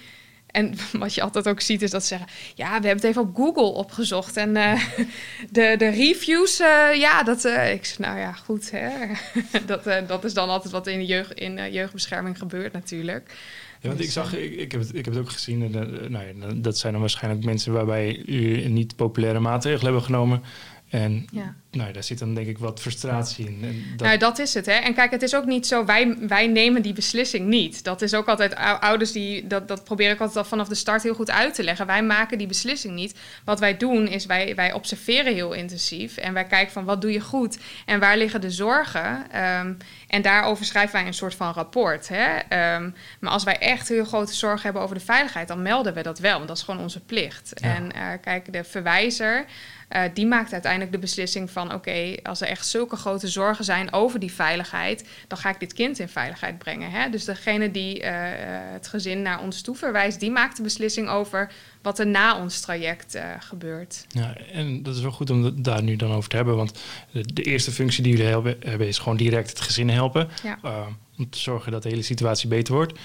B: en wat je altijd ook ziet is dat ze zeggen... ja, we hebben het even op Google opgezocht. En uh, de, de reviews, uh, ja, dat... Uh, ik zeg, nou ja, goed, hè. dat, dat is dan altijd wat in, de jeugd, in jeugdbescherming gebeurt natuurlijk.
A: Ja, want ik zag, ik, ik, heb, het, ik heb het ook gezien. En, nou ja, dat zijn dan waarschijnlijk mensen waarbij u niet populaire maatregelen hebben genomen. En ja. nou, daar zit dan denk ik wat frustratie in. En
B: dat... Nou, dat is het. Hè? En kijk, het is ook niet zo, wij, wij nemen die beslissing niet. Dat is ook altijd ouders die, dat, dat probeer ik altijd al vanaf de start heel goed uit te leggen. Wij maken die beslissing niet. Wat wij doen is, wij, wij observeren heel intensief. En wij kijken van, wat doe je goed? En waar liggen de zorgen? Um, en daarover schrijven wij een soort van rapport. Hè? Um, maar als wij echt heel grote zorgen hebben over de veiligheid, dan melden we dat wel. Want dat is gewoon onze plicht. Ja. En uh, kijk, de verwijzer... Uh, die maakt uiteindelijk de beslissing van: oké, okay, als er echt zulke grote zorgen zijn over die veiligheid, dan ga ik dit kind in veiligheid brengen. Hè? Dus degene die uh, het gezin naar ons toe verwijst, die maakt de beslissing over wat er na ons traject uh, gebeurt.
A: Ja, en dat is wel goed om daar nu dan over te hebben, want de, de eerste functie die jullie hebben, hebben, is gewoon direct het gezin helpen. Ja. om te zorgen dat de hele situatie beter wordt.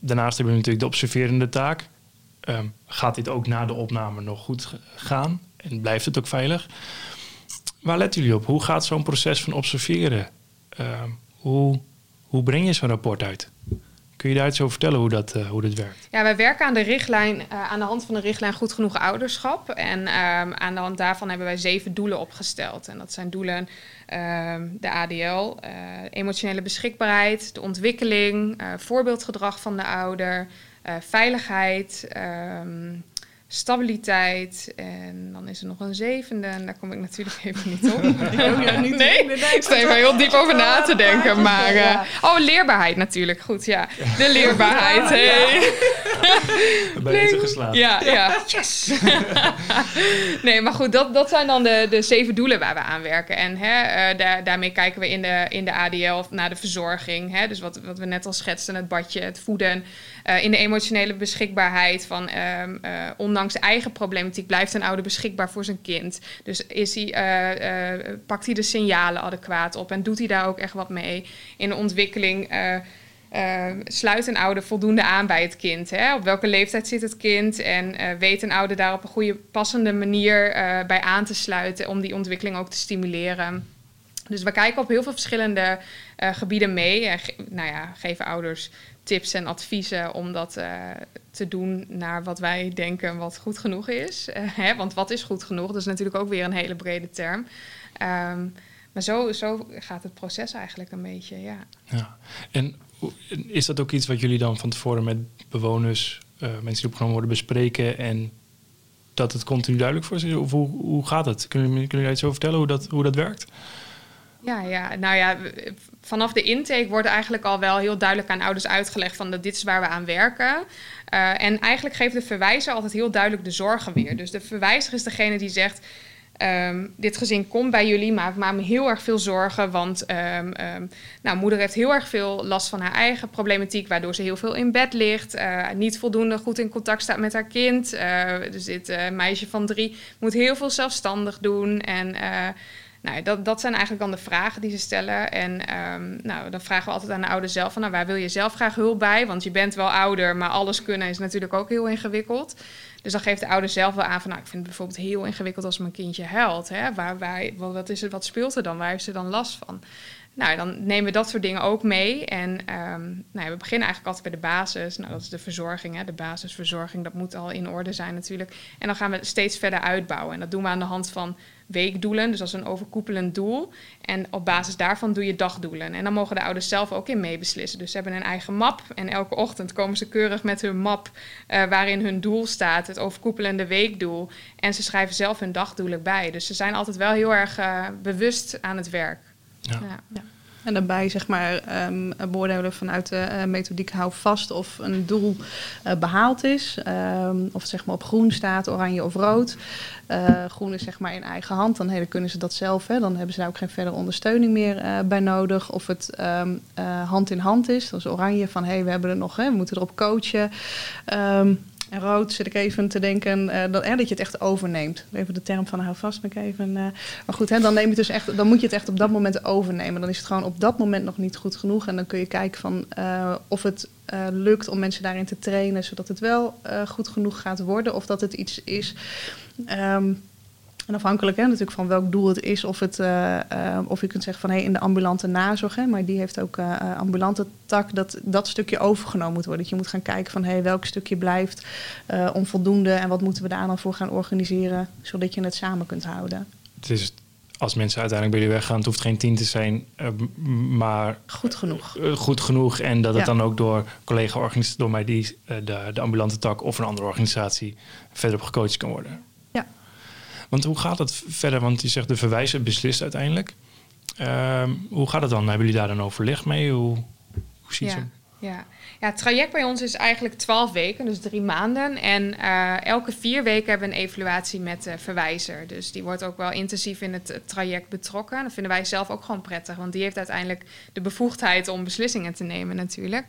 A: daarnaast hebben we natuurlijk de observerende taak. Um, gaat dit ook na de opname nog goed gaan? En blijft het ook veilig. Waar letten jullie op? Hoe gaat zo'n proces van observeren? Uh, hoe, hoe breng je zo'n rapport uit? Kun je daar iets over vertellen hoe dat, uh, hoe dat werkt?
B: Ja, wij werken aan de richtlijn, uh, aan de hand van de richtlijn Goed Genoeg Ouderschap. En uh, aan de hand daarvan hebben wij zeven doelen opgesteld. En dat zijn doelen ehm, de ADL, eh, emotionele beschikbaarheid, de ontwikkeling, voorbeeldgedrag van de ouder, veiligheid. Ehm, stabiliteit. En dan is er nog een zevende. En daar kom ik natuurlijk even niet op. oh, ja, niet nee, ik sta even heel diep over na te denken. Maar, uh, oh, leerbaarheid natuurlijk. Goed, ja. De leerbaarheid. Hey.
A: Ben je geslaagd.
B: Ja, ja. Yes! nee, maar goed, dat, dat zijn dan de, de zeven doelen waar we aan werken. En hè, uh, daar, daarmee kijken we in de, in de ADL naar de verzorging. Hè? Dus wat, wat we net al schetsten, het badje, het voeden. Uh, in de emotionele beschikbaarheid van um, uh, ondanks eigen problematiek blijft een ouder beschikbaar voor zijn kind. Dus is hij, uh, pakt hij de signalen adequaat op en doet hij daar ook echt wat mee? In de ontwikkeling sluit een ouder voldoende aan bij het kind. Hè? Op welke leeftijd zit het kind en weet een ouder daar op een goede passende manier bij aan te sluiten om die ontwikkeling ook te stimuleren. Dus we kijken op heel veel verschillende uh, gebieden mee. En nou ja, geven ouders tips en adviezen om dat uh, te doen naar wat wij denken wat goed genoeg is. Uh, hè? Want wat is goed genoeg? Dat is natuurlijk ook weer een hele brede term. Um, maar zo, zo gaat het proces eigenlijk een beetje, ja.
A: ja. En is dat ook iets wat jullie dan van tevoren met bewoners, mensen die opgenomen worden, bespreken en dat het continu duidelijk voor is? Of hoe, hoe gaat het? Kunnen jullie, jullie iets over vertellen hoe dat, hoe dat werkt?
B: Ja, ja, nou ja, vanaf de intake wordt eigenlijk al wel heel duidelijk aan ouders uitgelegd van dat dit is waar we aan werken. Uh, en eigenlijk geeft de verwijzer altijd heel duidelijk de zorgen weer. Dus de verwijzer is degene die zegt. ehm, dit gezin komt bij jullie, maar ik me heel erg veel zorgen. Want um, nou, moeder heeft heel erg veel last van haar eigen problematiek, waardoor ze heel veel in bed ligt. Uh, niet voldoende goed in contact staat met haar kind. Dus dit uh, meisje van drie moet heel veel zelfstandig doen. En nou, dat, dat zijn eigenlijk dan de vragen die ze stellen. En um, nou, dan vragen we altijd aan de ouder zelf van... Nou, waar wil je zelf graag hulp bij? Want je bent wel ouder, maar alles kunnen is natuurlijk ook heel ingewikkeld. Dus dan geeft de ouder zelf wel aan van... Nou, ik vind het bijvoorbeeld heel ingewikkeld als mijn kindje huilt. Hè? Waar, wat, is het, wat speelt er dan? Waar heeft ze dan last van? Nou, dan nemen we dat soort dingen ook mee. En um, nou ja, we beginnen eigenlijk altijd bij de basis. Nou, dat is de verzorging. Hè? De basisverzorging, dat moet al in orde zijn natuurlijk. En dan gaan we steeds verder uitbouwen. En dat doen we aan de hand van weekdoelen. Dus dat is een overkoepelend doel. En op basis daarvan doe je dagdoelen. En dan mogen de ouders zelf ook in meebeslissen. Dus ze hebben een eigen map. En elke ochtend komen ze keurig met hun map uh, waarin hun doel staat. Het overkoepelende weekdoel. En ze schrijven zelf hun dagdoelen bij. Dus ze zijn altijd wel heel erg uh, bewust aan het werk.
C: Ja. ja. ja. En daarbij zeg maar um, beoordelen vanuit de uh, methodiek hou vast of een doel uh, behaald is. Um, of het zeg maar op groen staat, oranje of rood. Uh, groen is zeg maar in eigen hand, dan hey, kunnen ze dat zelf. Hè, dan hebben ze daar ook geen verdere ondersteuning meer bij nodig. Of het um, hand in hand is, dat is oranje van hé, hey, we hebben er nog, hè, we moeten erop coachen. En rood zit ik even te denken uh, dat, dat je het echt overneemt. Even de term van hou vast, ik even. Uh, maar goed, hè, dan, neem je dus echt, dan moet je het echt op dat moment overnemen. Dan is het gewoon op dat moment nog niet goed genoeg. En dan kun je kijken van, uh, of het lukt om mensen daarin te trainen, zodat het wel goed genoeg gaat worden. Of dat het iets is. Um, en afhankelijk hè, natuurlijk van welk doel het is, of, het, uh, uh, of je kunt zeggen van hé, hey, in de ambulante nazorg, hè, maar die heeft ook uh, ambulante tak, dat dat stukje overgenomen moet worden. Dat je moet gaan kijken van hé, hey, welk stukje blijft onvoldoende en wat moeten we daar dan voor gaan organiseren, zodat je het samen kunt houden.
A: Het is als mensen uiteindelijk bij jullie weggaan, het hoeft geen tien te zijn, maar
C: goed genoeg.
A: goed genoeg en dat het ja. dan ook door collega-organisaties, door mij die, de, de ambulante tak of een andere organisatie verder op gecoacht kan worden. Want hoe gaat het verder? Want je zegt de verwijzer beslist uiteindelijk. Uh, hoe gaat het dan? Hebben jullie daar een overleg mee? Hoe, hoe ziet
B: ja. Ja. Ja, het traject bij ons is eigenlijk 12 weken, dus drie maanden. En uh, elke vier weken hebben we een evaluatie met de verwijzer. Dus die wordt ook wel intensief in het traject betrokken. Dat vinden wij zelf ook gewoon prettig, want die heeft uiteindelijk de bevoegdheid om beslissingen te nemen natuurlijk.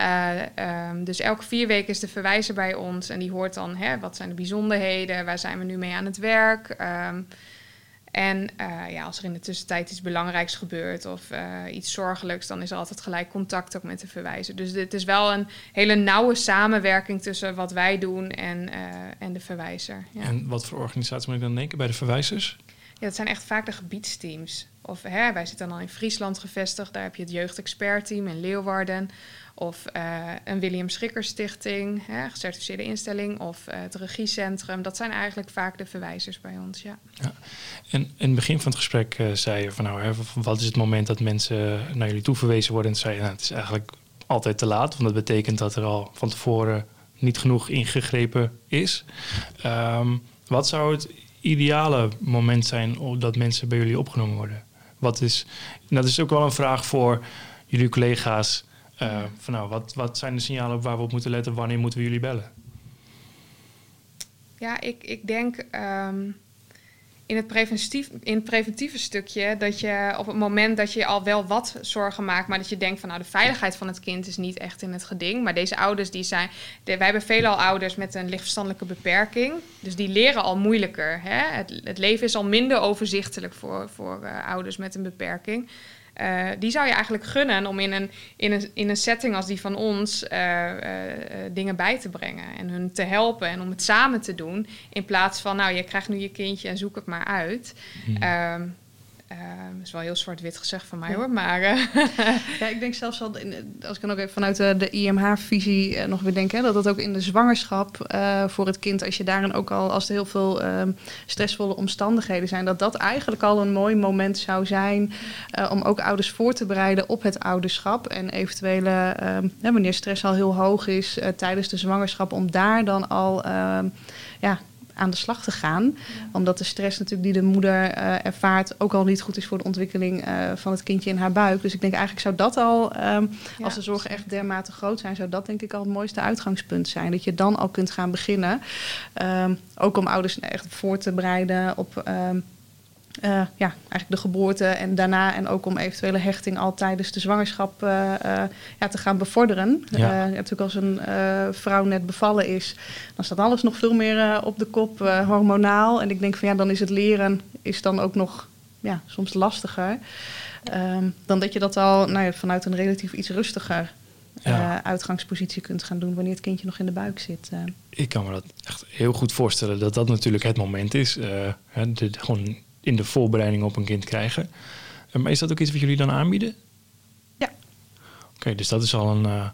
B: Uh, um, dus elke vier weken is de verwijzer bij ons en die hoort dan hè, wat zijn de bijzonderheden, waar zijn we nu mee aan het werk. Um, en uh, ja, als er in de tussentijd iets belangrijks gebeurt of uh, iets zorgelijks, dan is er altijd gelijk contact ook met de verwijzer. Dus het is wel een hele nauwe samenwerking tussen wat wij doen en, uh, en de verwijzer.
A: Ja. En wat voor organisatie moet ik dan denken bij de verwijzers?
B: Ja, dat zijn echt vaak de gebiedsteams. Of hè, wij zitten dan in Friesland gevestigd, daar heb je het jeugdexpertteam in Leeuwarden. Of uh, een William Schikker Stichting, hè, gecertificeerde instelling, of uh, het regiecentrum. Dat zijn eigenlijk vaak de verwijzers bij ons, ja. ja.
A: En in het begin van het gesprek uh, zei je van nou, hè, wat is het moment dat mensen naar jullie toe verwezen worden? En zei nou, het is eigenlijk altijd te laat, want dat betekent dat er al van tevoren niet genoeg ingegrepen is. Um, wat zou het ideale moment zijn dat mensen bij jullie opgenomen worden? Wat is, dat is ook wel een vraag voor jullie collega's. Uh, van nou, wat, wat zijn de signalen waar we op moeten letten? Wanneer moeten we jullie bellen?
B: Ja, ik, ik denk um, in, het preventief, in het preventieve stukje dat je op het moment dat je al wel wat zorgen maakt, maar dat je denkt van nou de veiligheid van het kind is niet echt in het geding. Maar deze ouders die zijn, wij hebben veelal ouders met een lichtverstandelijke beperking, dus die leren al moeilijker. Hè? Het, het leven is al minder overzichtelijk voor, voor uh, ouders met een beperking. Uh, die zou je eigenlijk gunnen om in een, in een, in een setting als die van ons uh, uh, dingen bij te brengen en hun te helpen en om het samen te doen. In plaats van, nou, je krijgt nu je kindje en zoek het maar uit. Uh, dat is wel heel zwart-wit gezegd van mij hoor, maar... Uh.
C: ja, ik denk zelfs al, als ik dan ook even vanuit de, de IMH-visie uh, nog weer denk... Hè, dat dat ook in de zwangerschap voor het kind... als je daarin ook al, als er heel veel ehm, stressvolle omstandigheden zijn... dat dat eigenlijk al een mooi moment zou zijn... om ook ouders voor te bereiden op het ouderschap. En eventuele, ehm, wanneer stress al heel hoog is tijdens de zwangerschap... om daar dan al ja, aan de slag te gaan. Omdat de stress natuurlijk die de moeder eh, ervaart ook al niet goed is voor de ontwikkeling eh, van het kindje in haar buik. Dus ik denk eigenlijk zou dat al, ehm,
B: Ja.
C: als de zorgen echt dermate groot zijn, zou dat denk ik al het mooiste uitgangspunt zijn. Dat je dan al kunt gaan beginnen. Ehm, ook om ouders echt voor te bereiden op ehm, eh, ja, eigenlijk de geboorte en daarna. En ook om eventuele hechting al tijdens de zwangerschap eh, eh, ja, te gaan bevorderen.
A: Ja.
C: Natuurlijk als een vrouw net bevallen is, dan staat alles nog veel meer op de kop, hormonaal. En ik denk van ja, dan is het leren is dan ook nog ja, soms lastiger. Ehm, dan dat je dat al nou ja, vanuit een relatief iets rustiger
A: Ja.
C: uitgangspositie kunt gaan doen wanneer het kindje nog in de buik zit.
A: Ik kan me dat echt heel goed voorstellen dat dat natuurlijk het moment is. de, gewoon in de voorbereiding op een kind krijgen. Eh, maar is dat ook iets wat jullie dan aanbieden?
C: Ja.
A: Oké, dus dat is al een, eh,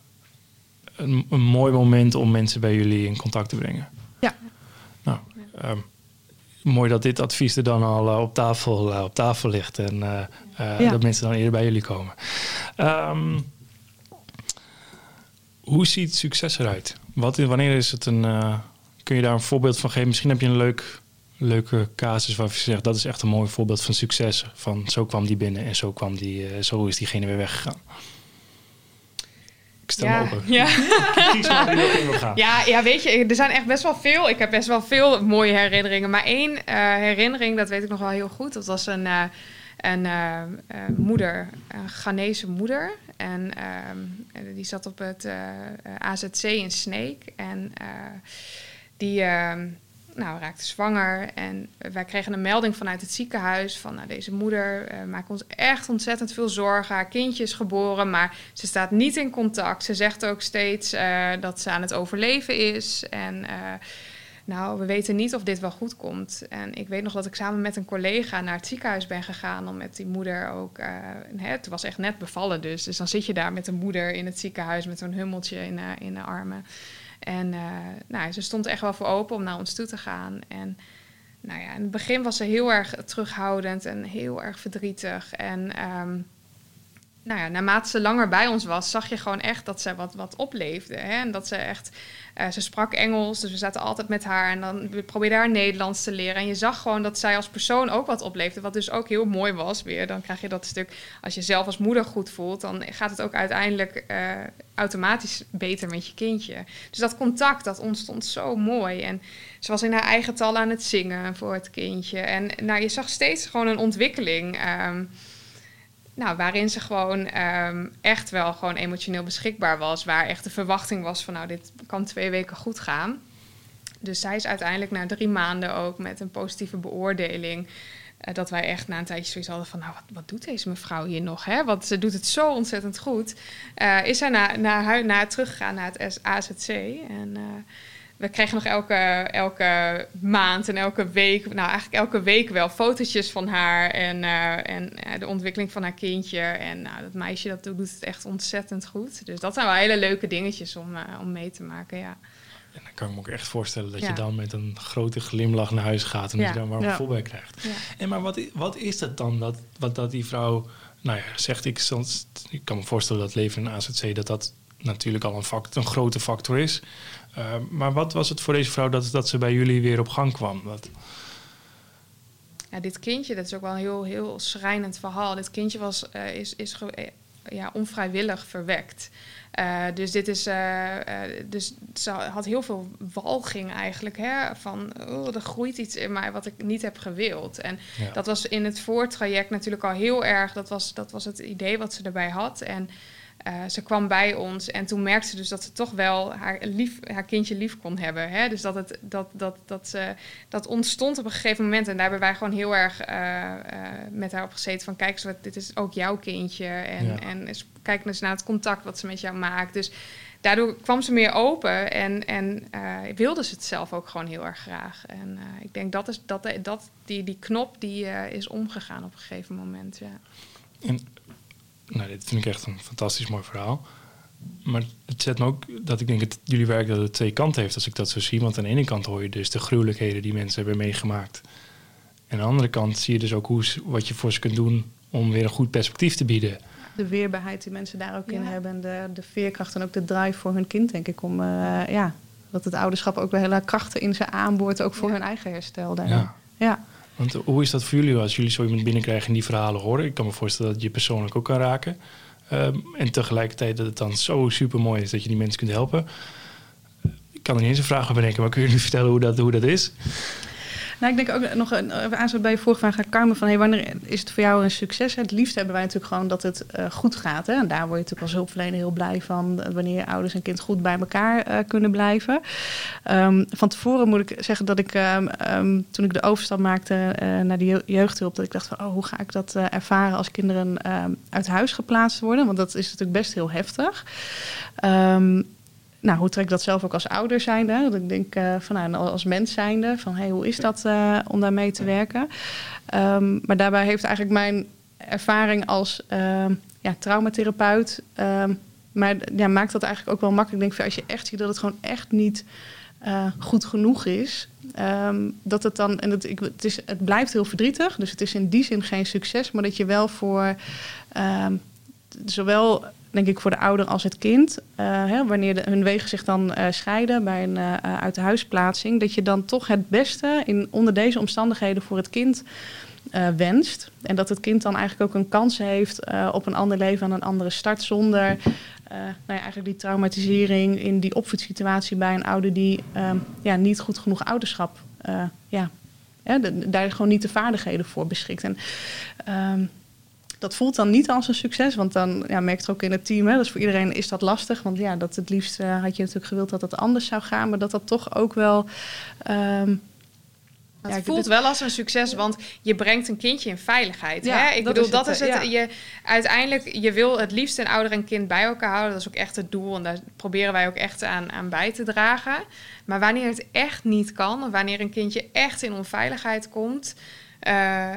A: een, een mooi moment om mensen bij jullie in contact te brengen.
C: Ja.
A: Nou, ehm, mooi dat dit advies er dan al eh, op, tafel, op tafel ligt en
C: Ja.
A: dat mensen dan eerder bij jullie komen. Ehm, hoe ziet succes eruit? Wat, wanneer is het een. kun je daar een voorbeeld van geven? Misschien heb je een leuk, leuke casus waarvan je zegt dat is echt een mooi voorbeeld van succes. Van zo kwam die binnen en zo, kwam die, eh, zo is diegene weer weggegaan. Ik stel
B: ja,
A: me open.
B: ja.
A: Gaan.
B: Ja, ja, weet je, er zijn echt best wel veel. Ik heb best wel veel mooie herinneringen. Maar één eh, herinnering, dat weet ik nog wel heel goed. Dat was een, eh, een moeder, een Ghanese moeder. En ehm, eh, die zat op het AZC in Sneek. En die ehm, nou, raakte zwanger. En wij kregen een melding vanuit het ziekenhuis van nou, deze moeder eh, maakt ons echt ontzettend veel zorgen. Haar kindje is geboren, maar ze staat niet in contact. Ze zegt ook steeds eh, dat ze aan het overleven is. En eh, nou, we weten niet of dit wel goed komt. En ik weet nog dat ik samen met een collega naar het ziekenhuis ben gegaan om met die moeder ook. het was echt net bevallen dus. Dus dan zit je daar met een moeder in het ziekenhuis met zo'n hummeltje in, de- in de armen. En eh, nou, ze stond echt wel voor open om naar ons toe te gaan. En nou ja, in het begin was ze heel erg terughoudend en heel erg verdrietig. En ehm, nou ja, naarmate ze langer bij ons was, zag je gewoon echt dat ze wat, wat opleefde. Hè? En dat ze echt, eh, ze sprak Engels, dus we zaten altijd met haar. En dan we probeerden haar Nederlands te leren. En je zag gewoon dat zij als persoon ook wat opleefde. Wat dus ook heel mooi was weer. Dan krijg je dat stuk, als je zelf als moeder goed voelt, dan gaat het ook uiteindelijk eh, automatisch beter met je kindje. Dus dat contact, dat ontstond zo mooi. En ze was in haar eigen taal aan het zingen voor het kindje. En nou, je zag steeds gewoon een ontwikkeling. ehm, nou, waarin ze gewoon ehm, echt wel gewoon emotioneel beschikbaar was. Waar echt de verwachting was van nou, dit kan twee weken goed gaan. Dus zij is uiteindelijk na drie maanden ook met een positieve beoordeling. eh, dat wij echt na een tijdje zoiets hadden van, nou, wat, wat doet deze mevrouw hier nog? Hè? Want ze doet het zo ontzettend goed. Eh, is zij naar, naar, hui- naar teruggegaan naar het AZC. En eh, we kregen nog elke, elke maand en elke week, nou eigenlijk elke week wel, fotootjes van haar en, eh, en eh, de ontwikkeling van haar kindje. En nou, dat meisje dat doet het echt ontzettend goed. Dus dat zijn wel hele leuke dingetjes om, eh, om mee te maken, ja.
A: En dan kan ik me ook echt voorstellen dat
B: Ja.
A: je dan met een grote glimlach naar huis gaat en dat je daar een warm
C: Ja.
A: bij krijgt.
B: Ja.
A: En maar wat, wat is dat dan dat, wat dat die vrouw, nou ja, zegt ik, soms, ik kan me voorstellen dat leven in een AZC dat dat natuurlijk al een, fact, een grote factor is. Uh, maar wat was het voor deze vrouw dat, dat ze bij jullie weer op gang kwam? Dat,
B: Ja, dit kindje, dat is ook wel een heel, heel schrijnend verhaal. Dit kindje was, eh, is, is eh, ja, onvrijwillig verwekt. Eh, dus dit is, dus ze had heel veel walging eigenlijk, hè, van oh, er groeit iets in mij wat ik niet heb gewild. En
A: ja.
B: dat was in het voortraject natuurlijk al heel erg, dat was, dat was het idee wat ze erbij had. En eh, ze kwam bij ons en toen merkte ze dus dat ze toch wel haar, lief, haar kindje lief kon hebben. Hè? Dus dat, het, dat, dat, dat, ze, dat ontstond op een gegeven moment. En daar hebben wij gewoon heel erg eh, eh, met haar op gezeten van... kijk eens, wat, dit is ook jouw kindje. En,
A: Ja.
B: en eens- kijk eens naar het contact wat ze met jou maakt. Dus daardoor kwam ze meer open en, en wilde ze het zelf ook gewoon heel erg graag. En ik denk dat, is, dat, dat die, die knop die, is omgegaan op een gegeven moment, ja.
A: En, nou, dit vind ik echt een fantastisch mooi verhaal. Maar het zet me ook dat ik denk dat jullie werk dat het twee kanten heeft als ik dat zo zie. Want aan de ene kant hoor je dus de gruwelijkheden die mensen hebben meegemaakt. En aan de andere kant zie je dus ook hoe, wat je voor ze kunt doen om weer een goed perspectief te bieden.
C: de weerbaarheid die mensen daar ook in hebben. En de, de veerkracht en ook de drive voor hun kind, denk ik. Om eh, ja, Dat het ouderschap ook wel hele krachten in ze aanboort, ook voor hun eigen herstel. Daarin.
A: Ja.
C: ja.
A: Want hoe is dat voor jullie als jullie zo iemand binnenkrijgen en die verhalen horen? Ik kan me voorstellen dat je persoonlijk ook kan raken. Ehm, en tegelijkertijd dat het dan zo super mooi is dat je die mensen kunt helpen. Ik kan er niet eens een vraag over bedenken, maar kun je nu vertellen hoe dat, hoe dat is?
C: Nou, ik denk ook nog een aansluit bij je vorige vraag aan Carmen van hey, wanneer is het voor jou een succes? Het liefst hebben wij natuurlijk gewoon dat het uh, goed gaat. Hè? En daar word je natuurlijk als hulpverlener heel blij van wanneer ouders en kind goed bij elkaar uh, kunnen blijven. Um, van tevoren moet ik zeggen dat ik um, um, toen ik de overstap maakte naar de jeugdhulp, dat ik dacht van oh, hoe ga ik dat ervaren als kinderen uit huis geplaatst worden? Want dat is natuurlijk best heel heftig nou, hoe trek ik dat zelf ook als ouder zijnde? Dat ik denk uh, van, nou, als mens zijnde, van hey, hoe is dat uh, om daarmee te werken? Um, maar daarbij heeft eigenlijk mijn ervaring als uh, ja, traumatherapeut... Um, maar ja, maakt dat eigenlijk ook wel makkelijk. Ik denk, als je echt ziet dat het gewoon echt niet goed genoeg is... Um, dat het dan, en het, ik, het, is, het blijft heel verdrietig, dus het is in die zin geen succes... maar dat je wel voor zowel denk ik voor de ouder als het kind. Uh, hè, wanneer hun wegen zich dan uh, scheiden bij een uh, uit de huisplaatsing, dat je dan toch het beste in, onder deze omstandigheden voor het kind wenst. En dat het kind dan eigenlijk ook een kans heeft op een ander leven aan een andere start zonder nou ja, eigenlijk die traumatisering in die opvoedsituatie bij een ouder die ehm, ja, niet goed genoeg ouderschap ja, daar gewoon niet de vaardigheden voor beschikt. En, um, dat voelt dan niet als een succes, want dan ja, merk je ook in het team. Hè, dus voor iedereen is dat lastig, want ja, dat het liefst uh, had je natuurlijk gewild dat het anders zou gaan, maar dat dat toch ook wel. Um,
B: het ja, voelt wel als een succes, want je brengt een kindje in veiligheid. Ja, hè? Ik bedoel, dat is het. Ja. Je, uiteindelijk, je wil het liefst een ouder en kind bij elkaar houden. Dat is ook echt het doel. En daar proberen wij ook echt aan, aan bij te dragen. Maar wanneer het echt niet kan, of wanneer een kindje echt in onveiligheid komt, uh,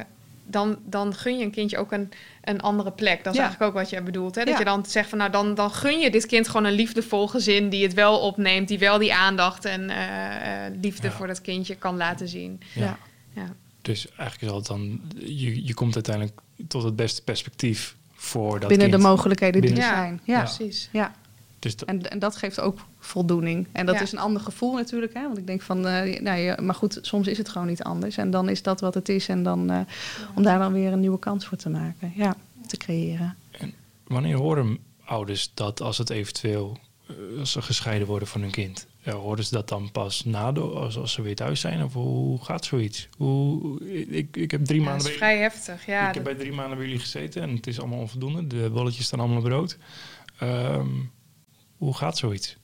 B: dan, dan gun je een kindje ook een, een andere plek. Dat is eigenlijk ook wat je bedoelt. Hè? Dat je dan zegt van nou, dan, dan gun je dit kind gewoon een liefdevol gezin die het wel opneemt, die wel die aandacht en uh, liefde voor dat kindje kan laten zien.
A: Ja. ja. Dus eigenlijk is het dan, je, je komt uiteindelijk tot het beste perspectief voor dat
C: Binnen
A: kind.
C: de mogelijkheden die er zijn.
B: Ja, precies.
C: Ja. Dus en, en dat geeft ook voldoening. En dat is een ander gevoel natuurlijk. Hè? Want ik denk van, uh, nou ja, maar goed, soms is het gewoon niet anders. En dan is dat wat het is. En dan uh, om daar dan weer een nieuwe kans voor te maken. Ja, te creëren.
A: En wanneer horen ouders dat als het eventueel uh, als ze gescheiden worden van hun kind? Ja, horen ze dat dan pas na de, als, als ze weer thuis zijn? Of hoe gaat zoiets? Hoe, ik, ik heb drie
B: ja,
A: maanden.
B: Dat is vrij heftig, ja.
A: Ik heb bij drie maanden bij jullie gezeten en het is allemaal onvoldoende. De bolletjes staan allemaal brood. Um, hoe gaat zoiets?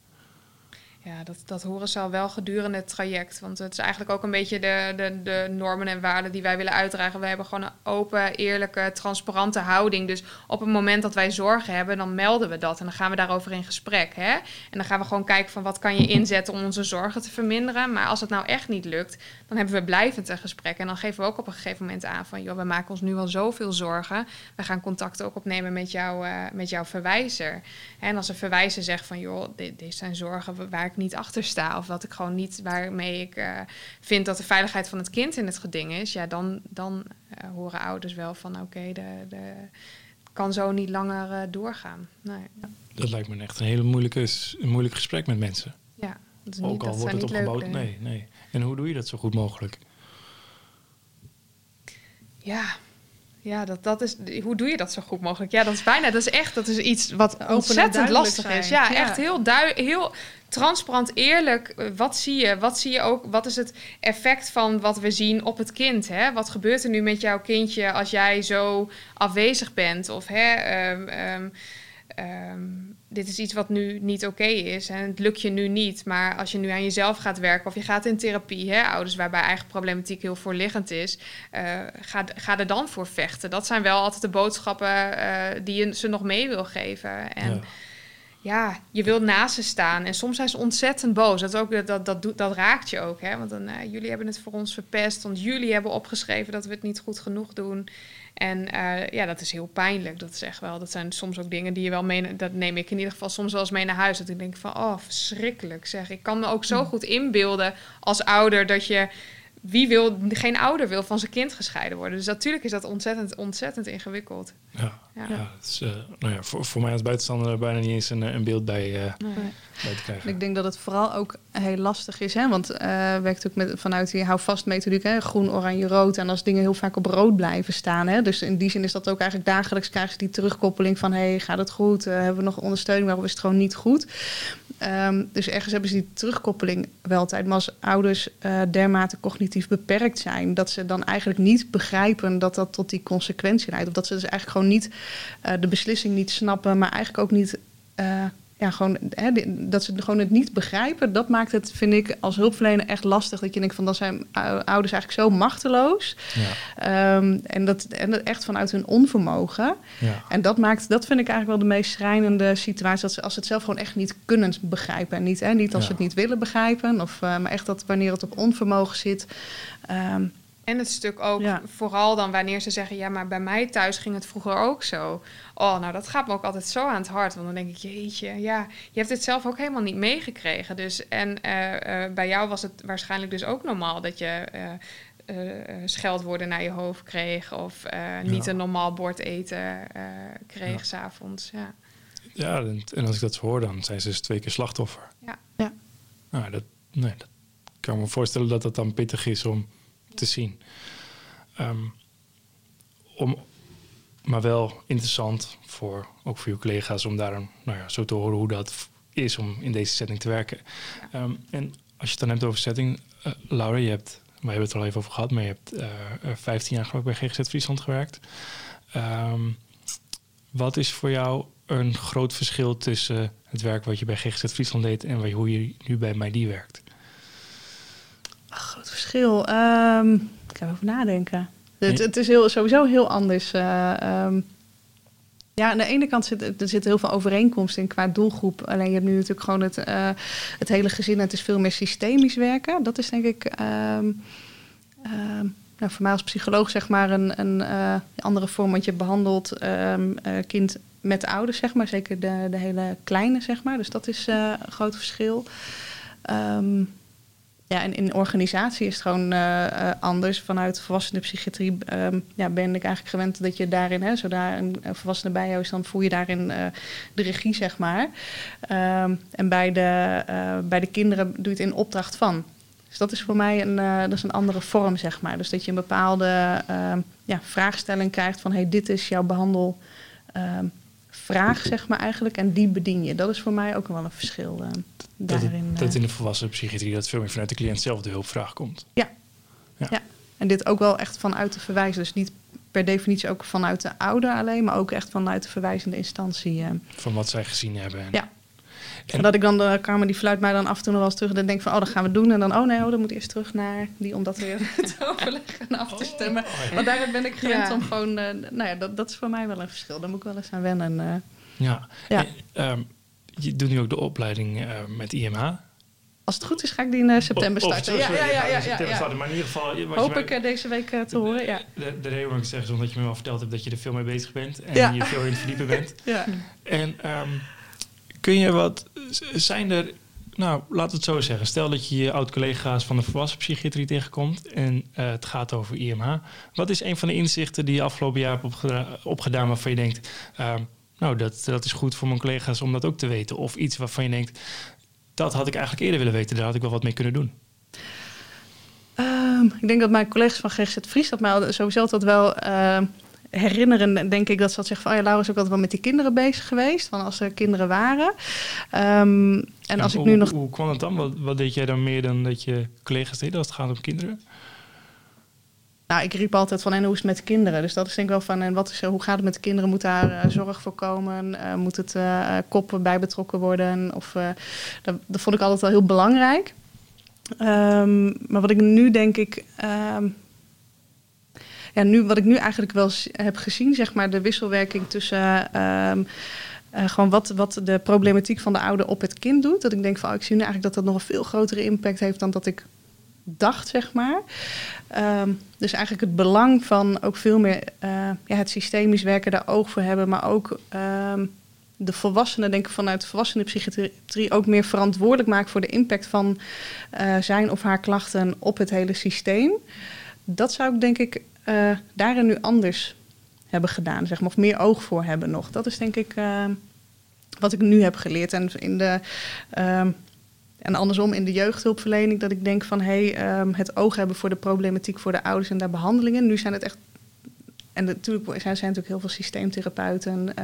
B: Ja, dat, dat horen ze al wel gedurende het traject. Want het is eigenlijk ook een beetje de, de, de normen en waarden die wij willen uitdragen. We hebben gewoon een open, eerlijke, transparante houding. Dus op het moment dat wij zorgen hebben, dan melden we dat. En dan gaan we daarover in gesprek. Hè? En dan gaan we gewoon kijken van wat kan je inzetten om onze zorgen te verminderen. Maar als het nou echt niet lukt, dan hebben we blijvend een gesprek. En dan geven we ook op een gegeven moment aan van... joh, we maken ons nu al zoveel zorgen. We gaan contact ook opnemen met, jou, uh, met jouw verwijzer. En als een verwijzer zegt van... joh, dit, dit zijn zorgen waar ik niet achter sta... of wat ik gewoon niet waarmee ik uh, vind dat de veiligheid van het kind in het geding is... ja, dan, dan uh, horen ouders wel van oké, okay, de, de kan zo niet langer doorgaan. Nee.
A: Dat lijkt me echt een hele moeilijke, een moeilijk gesprek met mensen.
B: Ja,
A: dat is niet, Ook al
B: dat
A: wordt het opgebouwd. Nee, nee. En hoe doe je dat zo goed mogelijk?
B: Ja, ja, dat, dat is, hoe doe je dat zo goed mogelijk? Ja, dat is bijna, dat is echt, dat is iets wat ontzettend lastig
C: zijn.
B: is. Ja, ja, echt heel, heel transparant, eerlijk. Wat zie je? Wat zie je ook? Wat is het effect van wat we zien op het kind? Hè? Wat gebeurt er nu met jouw kindje als jij zo afwezig bent? Of hè, um, um, um, dit is iets wat nu niet oké okay is en het lukt je nu niet. Maar als je nu aan jezelf gaat werken of je gaat in therapie, hè, ouders waarbij eigen problematiek heel voorliggend is, uh, ga, ga er dan voor vechten. Dat zijn wel altijd de boodschappen uh, die je ze nog mee wil geven. En ja. ja. je wilt naast ze staan. En soms zijn ze ontzettend boos. Dat, ook, dat, dat, dat, dat raakt je ook. Hè? Want dan, uh, jullie hebben het voor ons verpest, want jullie hebben opgeschreven dat we het niet goed genoeg doen. En uh, ja, dat is heel pijnlijk. Dat is echt wel. Dat zijn soms ook dingen die je wel mee. Dat neem ik in ieder geval soms wel eens mee naar huis. Dat ik denk van, oh, verschrikkelijk zeg. Ik kan me ook zo goed inbeelden als ouder dat je wie wil, geen ouder wil van zijn kind gescheiden worden. Dus natuurlijk is dat ontzettend, ontzettend ingewikkeld.
A: Ja, ja. ja is, uh, nou ja voor, voor mij als buitenstander bijna niet eens een, een beeld bij, uh, nee. bij te krijgen.
C: Ik denk dat het vooral ook heel lastig is, hè? want uh, werkt ook met, vanuit die hou vast methodiek, hè? groen, oranje, rood. En als dingen heel vaak op rood blijven staan, hè? dus in die zin is dat ook eigenlijk dagelijks krijgen ze die terugkoppeling van, hey, gaat het goed? hebben we nog ondersteuning? Waarom is het gewoon niet goed? Um, dus ergens hebben ze die terugkoppeling wel altijd. Maar als ouders dermate cognitief beperkt zijn, dat ze dan eigenlijk niet begrijpen dat dat tot die consequentie leidt. Of dat ze dus eigenlijk gewoon niet de beslissing niet snappen, maar eigenlijk ook niet. Ja, gewoon, hè, dat ze gewoon het niet begrijpen, dat maakt het, vind ik, als hulpverlener echt lastig. Dat je denkt van, dan zijn ouders eigenlijk zo machteloos. Ja. Um, en, dat, en dat echt vanuit hun onvermogen. Ja. En dat maakt, dat vind ik eigenlijk wel de meest schrijnende situatie. Dat ze, als ze het zelf gewoon echt niet kunnen begrijpen. En niet, hè, niet als ze het niet willen begrijpen. Of, uh, maar echt dat wanneer het op onvermogen zit. Um,
B: en het stuk ook, ja. vooral dan wanneer ze zeggen: Ja, maar bij mij thuis ging het vroeger ook zo. Oh, nou, dat gaat me ook altijd zo aan het hart. Want dan denk ik: Jeetje, ja, je hebt het zelf ook helemaal niet meegekregen. Dus, en uh, uh, bij jou was het waarschijnlijk dus ook normaal dat je uh, scheldwoorden naar je hoofd kreeg. Of niet ja. een normaal bord eten kreeg ja. s'avonds. Ja.
A: ja, en als ik dat hoor, dan zijn ze dus twee keer slachtoffer.
B: Ja.
C: ja.
A: Nou, dat, nee, dat kan me voorstellen dat het dan pittig is om te zien. Um, om, maar wel interessant voor, ook voor je collega's om daar nou ja, zo te horen hoe dat is om in deze setting te werken. Um, en als je het dan hebt over setting, uh, Laura, je hebt, we hebben het er al even over gehad, maar je hebt uh, 15 jaar geloof bij GGZ Friesland gewerkt. Um, wat is voor jou een groot verschil tussen het werk wat je bij GGZ Friesland deed en hoe je nu bij MyD werkt?
C: Groot verschil. Um, ik ga even nadenken. Het, het, is heel, sowieso heel anders. Uh, um, ja, aan de ene kant zit er zit heel veel overeenkomst in qua doelgroep. Alleen je hebt nu natuurlijk gewoon het, uh, het hele gezin. Het is veel meer systemisch werken. Dat is denk ik. Um, nou, voor mij als psycholoog zeg maar een, een uh, andere vorm. Want je behandelt kind met ouders, zeg maar. Zeker de, de hele kleine, zeg maar. Dus dat is een groot verschil. Um, ja, en in organisatie is het gewoon uh, anders. Vanuit volwassenenpsychiatrie um, ja, ben ik eigenlijk gewend dat je daarin, hè, zodra een, volwassene bij jou is, dan voel je daarin uh, de regie, zeg maar. Um, en bij de, bij de kinderen doe je het in opdracht van. Dus dat is voor mij een, dat is een andere vorm, zeg maar. Dus dat je een bepaalde uh, ja, vraagstelling krijgt van... hey, dit is jouw behandel vraag, zeg maar eigenlijk. En die bedien je. Dat is voor mij ook wel een verschil uh, daarin.
A: Dat, dat in de volwassen psychiatrie dat veel meer vanuit de cliënt zelf de hulpvraag komt.
C: Ja. ja. ja. En dit ook wel echt vanuit de verwijzer. Dus niet per definitie ook vanuit de ouder alleen, maar ook echt vanuit de verwijzende instantie. Uh.
A: Van wat zij gezien hebben. En...
C: Ja. En dat ik dan de kamer die fluit mij dan af en toe nog wel eens terug. En denk van, oh, dat gaan we doen. En dan, oh nee, oh, dan moet eerst terug naar die om dat weer te overleggen en af te stemmen. Oh, oh, Want daar ben ik gewend ja. om gewoon, uh, nou ja, dat, dat is voor mij wel een verschil. Daar moet ik wel eens aan wennen. Uh,
A: ja, ja. En, um, je doet nu ook de opleiding uh, met IMH.
C: Als het goed is, ga ik die in september starten.
A: ja, ja, ja, ja, ja, ja. Maar in ieder geval...
C: Hoop mij, ik deze week te horen, ja.
A: De, de reden waarom ik zeg is omdat je me wel verteld hebt dat je er veel mee bezig bent. En ja. je veel in het verdiepen bent.
C: ja.
A: En um, kun je wat... Zijn er... Nou, we het zo zeggen. Stel dat je je oud-collega's van de volwassen psychiatrie tegenkomt... en uh, het gaat over IMH. Wat is een van de inzichten die je afgelopen jaar hebt opgedaan, waarvan je denkt... Uh, nou, dat, dat is goed voor mijn collega's om dat ook te weten. Of iets waarvan je denkt, dat had ik eigenlijk eerder willen weten. Daar had ik wel wat mee kunnen doen.
C: Um, ik denk dat mijn collega's van GGZ Fries dat mij sowieso altijd wel uh, herinneren. Denk ik dat ze dat zeggen van, oh ja, Laura is ook altijd wel met die kinderen bezig geweest. Van als er kinderen waren. Um, en als
A: en
C: ik
A: hoe,
C: nu nog...
A: Hoe kwam het dan? Wat, wat deed jij dan meer dan dat je collega's deden als het gaat om kinderen?
C: Nou, ik riep altijd van en hoe is het met kinderen? Dus dat is denk ik wel van en wat is, hoe gaat het met de kinderen? Moet daar uh, zorg voor komen? Uh, moet het uh, koppen bij betrokken worden? Of, dat, dat, vond ik altijd wel heel belangrijk. Um, maar wat ik nu denk ik. Um, ja, nu, wat ik nu eigenlijk wel heb gezien, zeg maar, de wisselwerking tussen. Um, uh, gewoon wat, wat de problematiek van de ouder op het kind doet. Dat ik denk van, oh, ik zie nu eigenlijk dat dat nog een veel grotere impact heeft dan dat ik dacht, zeg maar. Um, dus eigenlijk het belang van ook veel meer uh, ja, het systemisch werken, daar oog voor hebben, maar ook um, de volwassenen, denk ik vanuit de volwassenenpsychiatrie, ook meer verantwoordelijk maakt voor de impact van eh, zijn of haar klachten op het hele systeem. Dat zou ik denk ik uh, daarin nu anders hebben gedaan, zeg maar, of meer oog voor hebben nog. Dat is denk ik uh, wat ik nu heb geleerd. En in de. En andersom in de jeugdhulpverlening, dat ik denk van hé, hey, um, het oog hebben voor de problematiek voor de ouders en daar behandelingen. Nu zijn het echt. En natuurlijk zijn, zijn natuurlijk heel veel systeemtherapeuten.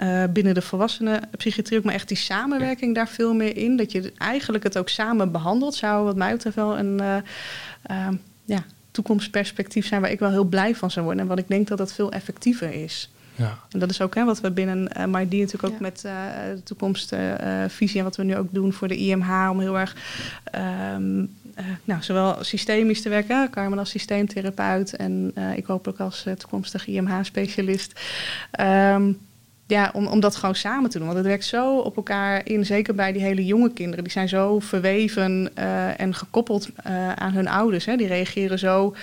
C: Uh, binnen de volwassenenpsychiatrie ook, maar echt die samenwerking daar veel meer in. Dat je eigenlijk het ook samen behandelt, zou wat mij betreft wel een uh, ja, toekomstperspectief zijn waar ik wel heel blij van zou worden. En wat ik denk dat dat veel effectiever is.
A: Ja.
C: En dat is ook hè, wat we binnen uh, maar die natuurlijk ook ja. met uh, de toekomstvisie en wat we nu ook doen voor de IMH om heel erg um, uh, nou, zowel systemisch te werken, Carmen als systeemtherapeut en ik hoop ook als toekomstig IMH-specialist. Um, ja, om, om dat gewoon samen te doen. Want het werkt zo op elkaar in, zeker bij die hele jonge kinderen. Die zijn zo verweven uh, en gekoppeld uh, aan hun ouders. Hè. Die reageren zo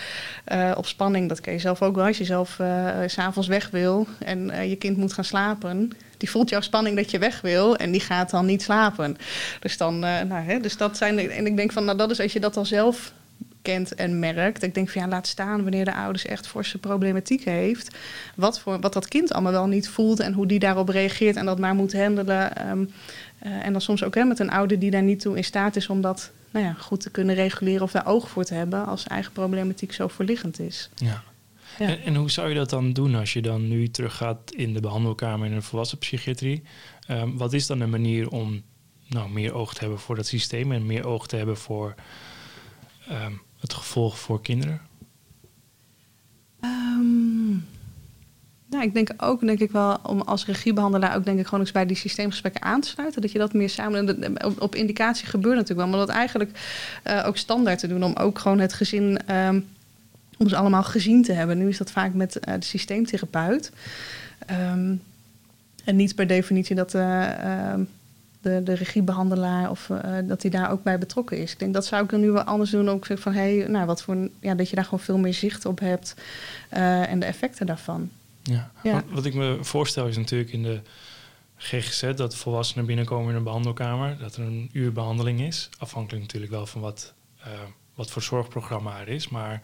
C: uh, op spanning. Dat ken je zelf ook wel. Als je zelf s'avonds weg wil en je kind moet gaan slapen... die voelt jouw spanning dat je weg wil en die gaat dan niet slapen. Dus, dan, nou, hè, dus dat zijn... En ik denk van, nou dat is als je dat al zelf kent en merkt. Ik denk van ja, laat staan wanneer de ouders echt forse problematiek heeft. Wat, voor, wat dat kind allemaal wel niet voelt en hoe die daarop reageert en dat maar moet handelen. Um, uh, en dan soms ook hè, met een ouder die daar niet toe in staat is om dat nou ja, goed te kunnen reguleren of daar oog voor te hebben als eigen problematiek zo verliggend is.
A: Ja. ja. En, en, hoe zou je dat dan doen als je dan nu teruggaat in de behandelkamer in een volwassen psychiatrie? Um, wat is dan een manier om nou, meer oog te hebben voor dat systeem en meer oog te hebben voor um, het gevolg voor kinderen?
C: Um, nou, ik denk ook, denk ik wel, om als regiebehandelaar ook denk ik gewoon eens bij die systeemgesprekken aan te sluiten. Dat je dat meer samen. Op, indicatie gebeurt natuurlijk wel, maar dat eigenlijk uh, ook standaard te doen om ook gewoon het gezin. Um, om ze allemaal gezien te hebben. Nu is dat vaak met uh, de systeemtherapeut. Um, en niet per definitie dat uh, de, de regiebehandelaar of uh, dat hij daar ook bij betrokken is. Ik denk dat zou ik dan nu wel anders doen. Ook van hé, hey, nou wat voor ja, dat je daar gewoon veel meer zicht op hebt uh, en de effecten daarvan.
A: Ja. ja. Wat, ik me voorstel is natuurlijk in de GGZ dat volwassenen binnenkomen in een behandelkamer, dat er een uur behandeling is. Afhankelijk natuurlijk wel van wat, uh, wat voor zorgprogramma er is. Maar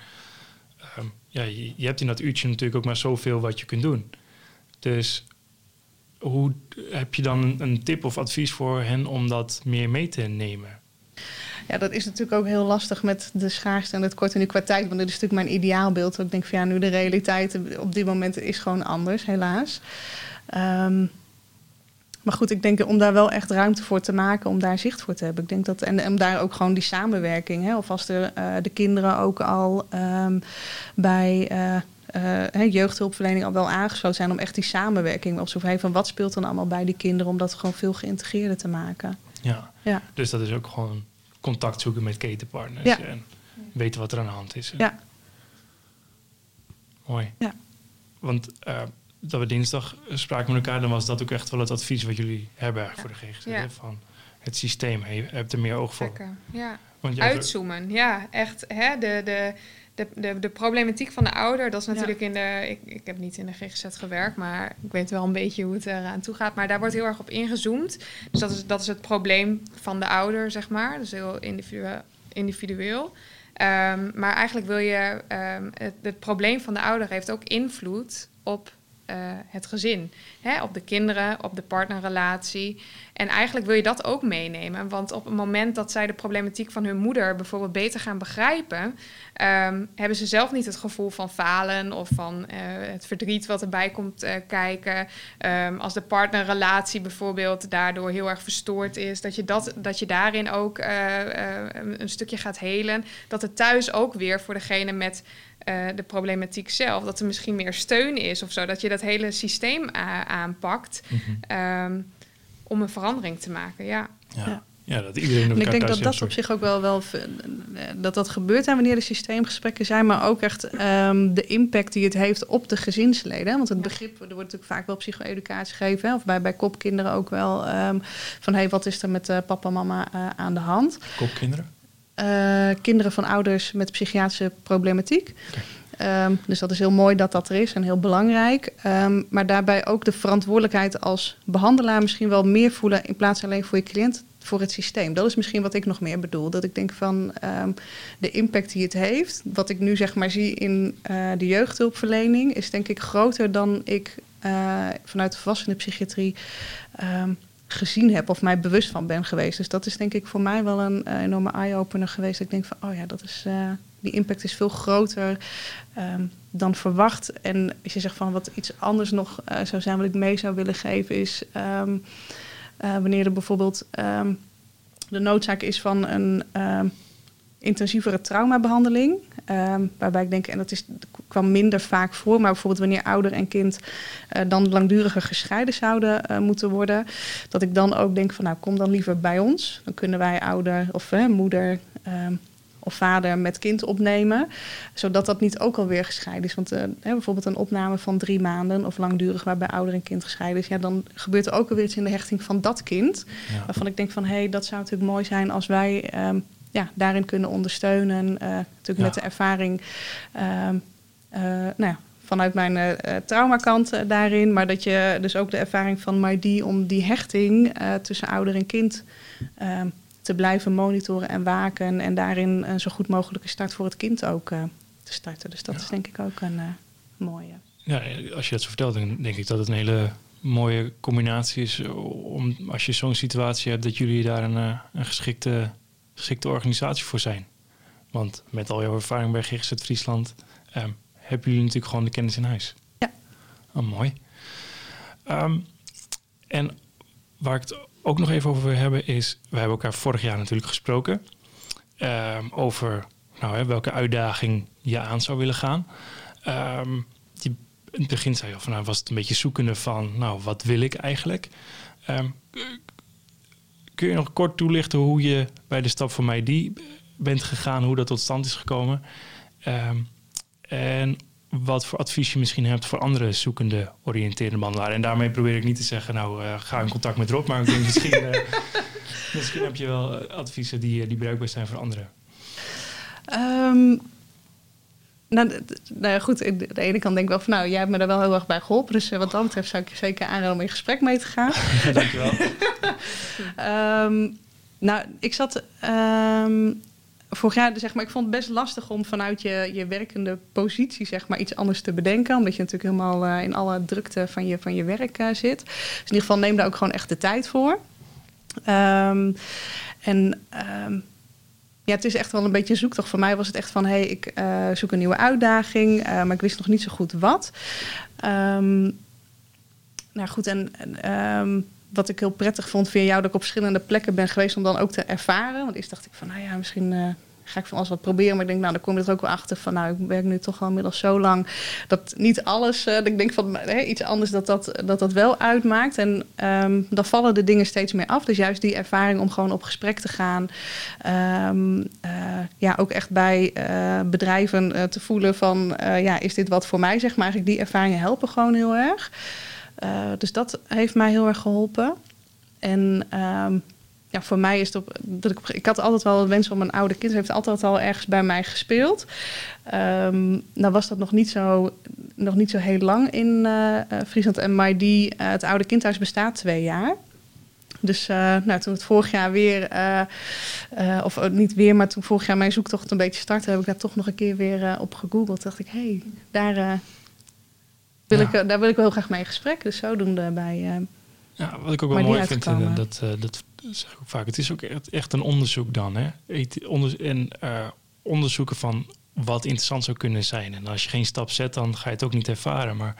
A: um, ja, je, je hebt in dat uurtje natuurlijk ook maar zoveel wat je kunt doen. Dus hoe heb je dan een tip of advies voor hen om dat meer mee te nemen?
C: Ja, dat is natuurlijk ook heel lastig met de schaarste en het korte nu qua tijd. Want dat is natuurlijk mijn ideaalbeeld. Ik denk van ja, nu de realiteit op dit moment is gewoon anders, helaas. Um, maar goed, ik denk om daar wel echt ruimte voor te maken, om daar zicht voor te hebben. Ik denk dat, en om daar ook gewoon die samenwerking, hè, of als de, uh, de kinderen ook al um, bij. Uh, uh, jeugdhulpverlening al wel aangesloten zijn om echt die samenwerking op zo'n van wat speelt dan allemaal bij die kinderen om dat gewoon veel geïntegreerder te maken.
A: Ja. ja. Dus dat is ook gewoon contact zoeken met ketenpartners ja. en weten wat er aan de hand is.
C: Ja.
A: Mooi.
C: Ja.
A: Want uh, dat we dinsdag spraken met elkaar, dan was dat ook echt wel het advies wat jullie hebben ja. voor de GGZ. Ja. Van het systeem, je hebt er meer oog voor.
B: Lekker. Ja. Want Uitzoomen, ja, echt. Hè, de, de, de, de, de problematiek van de ouder, dat is natuurlijk ja. in de. Ik, ik heb niet in de GGZ gewerkt, maar ik weet wel een beetje hoe het eraan toe gaat. Maar daar wordt heel erg op ingezoomd. Dus dat is, dat is het probleem van de ouder, zeg maar. Dus heel individueel. individueel. Um, maar eigenlijk wil je. Um, het, het probleem van de ouder heeft ook invloed op uh, het gezin. Hè, op de kinderen, op de partnerrelatie. En eigenlijk wil je dat ook meenemen. Want op het moment dat zij de problematiek van hun moeder bijvoorbeeld beter gaan begrijpen, um, hebben ze zelf niet het gevoel van falen of van uh, het verdriet wat erbij komt uh, kijken. Um, als de partnerrelatie bijvoorbeeld daardoor heel erg verstoord is, dat je, dat, dat je daarin ook een stukje gaat helen. Dat het thuis ook weer voor degene met uh, de problematiek zelf. Dat er misschien meer steun is of zo. Dat je dat hele systeem aanpakt mm -hmm. um, om een verandering te maken. Ja.
A: ja. ja. dat iedereen en
C: ik denk dat dat op zich ook wel, wel dat dat gebeurt en wanneer de systeemgesprekken zijn, maar ook echt um, de impact die het heeft op de gezinsleden. Want het begrip, er wordt natuurlijk vaak wel psycho-educatie gegeven, hè, of bij, bij kopkinderen ook wel, um, van hé, hey, wat is er met uh, papa en mama uh, aan de hand?
A: Kopkinderen?
C: Uh, kinderen van ouders met psychiatrische problematiek. Okay. Ehm, dus dat is heel mooi dat dat er is en heel belangrijk. Ehm, maar daarbij ook de verantwoordelijkheid als behandelaar misschien wel meer voelen in plaats alleen voor je cliënt, voor het systeem. Dat is misschien wat ik nog meer bedoel. Dat ik denk van ehm, de impact die het heeft, wat ik nu zeg maar zie in uh, de jeugdhulpverlening, is denk ik groter dan ik uh, vanuit de volwassenenpsychiatrie um, gezien heb of mij bewust van ben geweest. Dus dat is denk ik voor mij wel een uh, enorme eye-opener geweest. Ik denk van, oh ja, dat is, uh, die impact is veel groter um, dan verwacht. En als je zegt van wat iets anders nog uh, zou zijn wat ik mee zou willen geven, is um, wanneer er bijvoorbeeld um, de noodzaak is van een intensievere traumabehandeling. Um, waarbij ik denk, en dat is, kwam minder vaak voor, maar bijvoorbeeld wanneer ouder en kind uh, dan langduriger gescheiden zouden uh, moeten worden, dat ik dan ook denk van nou kom dan liever bij ons. Dan kunnen wij ouder of uh, moeder um, of vader met kind opnemen, zodat dat niet ook alweer gescheiden is. Want hè, bijvoorbeeld een opname van drie maanden of langdurig waarbij ouder en kind gescheiden is, ja, dan gebeurt er ook alweer iets in de hechting van dat kind. Ja. Waarvan ik denk van hé, hey, dat zou natuurlijk mooi zijn als wij um, ja, daarin kunnen ondersteunen. Uh, natuurlijk ja. met de ervaring uh, uh, nou ja, vanuit mijn uh, traumakant daarin. Maar dat je dus ook de ervaring van MyD om die hechting tussen ouder en kind ehm, te blijven monitoren en waken. En daarin een zo goed mogelijke start voor het kind ook te starten. Dus dat ja. is denk ik ook een mooie.
A: Ja, als je dat zo vertelt, dan denk ik dat het een hele mooie combinatie is. Om, als je zo'n situatie hebt, dat jullie daar een, een geschikte geschikte organisatie voor zijn. Want met al jouw ervaring bij GGZ Friesland um, hebben jullie natuurlijk gewoon de kennis in huis.
C: Ja.
A: Oh, mooi. Um, en waar ik het ook nog even over wil hebben is, we hebben elkaar vorig jaar natuurlijk gesproken um, over nou, hè, welke uitdaging je aan zou willen gaan. Die, in het begin zei je van, nou, was het een beetje zoekende van, nou, wat wil ik eigenlijk? Kun je nog kort toelichten hoe je bij de stap van mij die bent gegaan, hoe dat tot stand is gekomen? Um, en wat voor advies je misschien hebt voor andere zoekende oriënterende behandelaren. En daarmee probeer ik niet te zeggen, nou uh, ga in contact met Rob, maar ik denk misschien, uh, misschien heb je wel adviezen die, die bruikbaar zijn voor anderen.
C: Um, nou, nou goed, de, de ene kant denk ik wel van, nou, jij hebt me daar wel heel erg bij geholpen. Dus uh, wat dat betreft zou ik je zeker aanraden om in gesprek mee te gaan.
A: Dankjewel.
C: um, nou, ik zat um, vorig jaar, zeg maar, ik vond het best lastig om vanuit je, je werkende positie, zeg maar, iets anders te bedenken. Omdat je natuurlijk helemaal uh, in alle drukte van je, van je werk uh, zit. Dus in ieder geval neem daar ook gewoon echt de tijd voor. Um, en um, ja, het is echt wel een beetje zoektocht. Voor mij was het echt van, hé, hey, ik uh, zoek een nieuwe uitdaging, uh, maar ik wist nog niet zo goed wat. Um, nou goed, en um, wat ik heel prettig vond via jou, dat ik op verschillende plekken ben geweest om dan ook te ervaren. Want eerst dacht ik van, nou ja, misschien uh, ga ik van alles wat proberen. Maar ik denk, nou, dan kom je er ook wel achter van, nou, ik werk nu toch al inmiddels zo lang dat niet alles, uh, dat ik denk van hè, iets anders dat dat, dat dat wel uitmaakt. En um, dan vallen de dingen steeds meer af. Dus juist die ervaring om gewoon op gesprek te gaan. Um, uh, ja, ook echt bij uh, bedrijven te voelen van, ja, is dit wat voor mij, zeg maar. Eigenlijk die ervaringen helpen gewoon heel erg. Dus dat heeft mij heel erg geholpen. En um, ja, voor mij is het op, dat ik, ik had altijd wel wens om een oude kind. Ze heeft altijd al ergens bij mij gespeeld. Um, nou was dat nog niet zo, nog niet zo heel lang in uh, Friesland en MID. Uh, het oude kindhuis bestaat twee jaar. Dus uh, nou, toen het vorig jaar weer, of niet weer, maar toen vorig jaar mijn zoektocht een beetje startte, heb ik daar toch nog een keer weer op gegoogeld. Toen dacht ik, hé, hey, daar, wil ja. ik, daar wil ik wel heel graag mee in gesprek. Dus zodoende bij.
A: Ja, wat ik ook wel mooi vind, en dat, dat zeg ik ook vaak, het is ook echt, een onderzoek dan. Hè? Onder, en uh, onderzoeken van wat interessant zou kunnen zijn. En als je geen stap zet, dan ga je het ook niet ervaren. Maar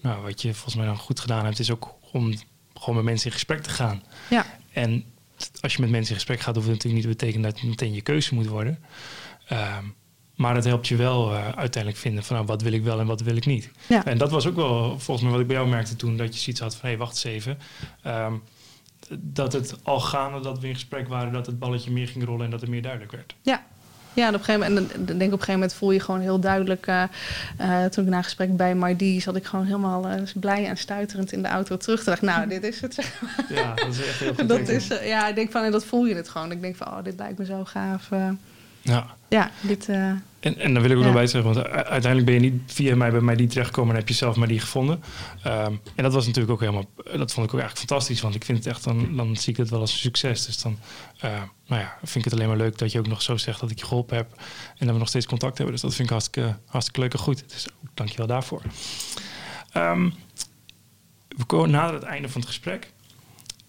A: nou, wat je volgens mij dan goed gedaan hebt, is ook om gewoon met mensen in gesprek te gaan.
C: Ja.
A: En als je met mensen in gesprek gaat, hoeft het natuurlijk niet te betekenen dat het meteen je keuze moet worden. Um, maar het helpt je wel uh, uiteindelijk vinden van nou, wat wil ik wel en wat wil ik niet.
C: Ja.
A: En dat was ook wel volgens mij wat ik bij jou merkte toen, dat je zoiets had van hé, hey, wacht eens even. Um, dat het al gaande dat we in gesprek waren, dat het balletje meer ging rollen en dat het meer duidelijk werd.
C: Ja. Ja, en op een gegeven moment, en denk op een gegeven moment voel je gewoon heel duidelijk. Uh, uh, toen ik na gesprek bij Mardi zat ik gewoon helemaal uh, blij en stuiterend in de auto terug. Toen dacht nou, dit is het. Zeg
A: maar. Ja, dat is echt heel goed.
C: dat is, ja, ik denk van, en dat voel je het gewoon. Ik denk van, oh, dit lijkt me zo gaaf.
A: ja.
C: Ja, dit,
A: En, en dan wil ik ook
C: Ja.
A: nog bij zeggen, want uiteindelijk ben je niet via mij bij mij die terechtgekomen en heb je zelf maar die gevonden. Ehm, en dat was natuurlijk ook helemaal, dat vond ik ook eigenlijk fantastisch, want ik vind het echt, dan, dan zie ik het wel als een succes. Dus dan, eh, nou ja, vind ik het alleen maar leuk dat je ook nog zo zegt dat ik je geholpen heb en dat we nog steeds contact hebben. Dus dat vind ik hartstikke, hartstikke leuk en goed. Dus dank je wel daarvoor. Ehm, we komen nader het einde van het gesprek.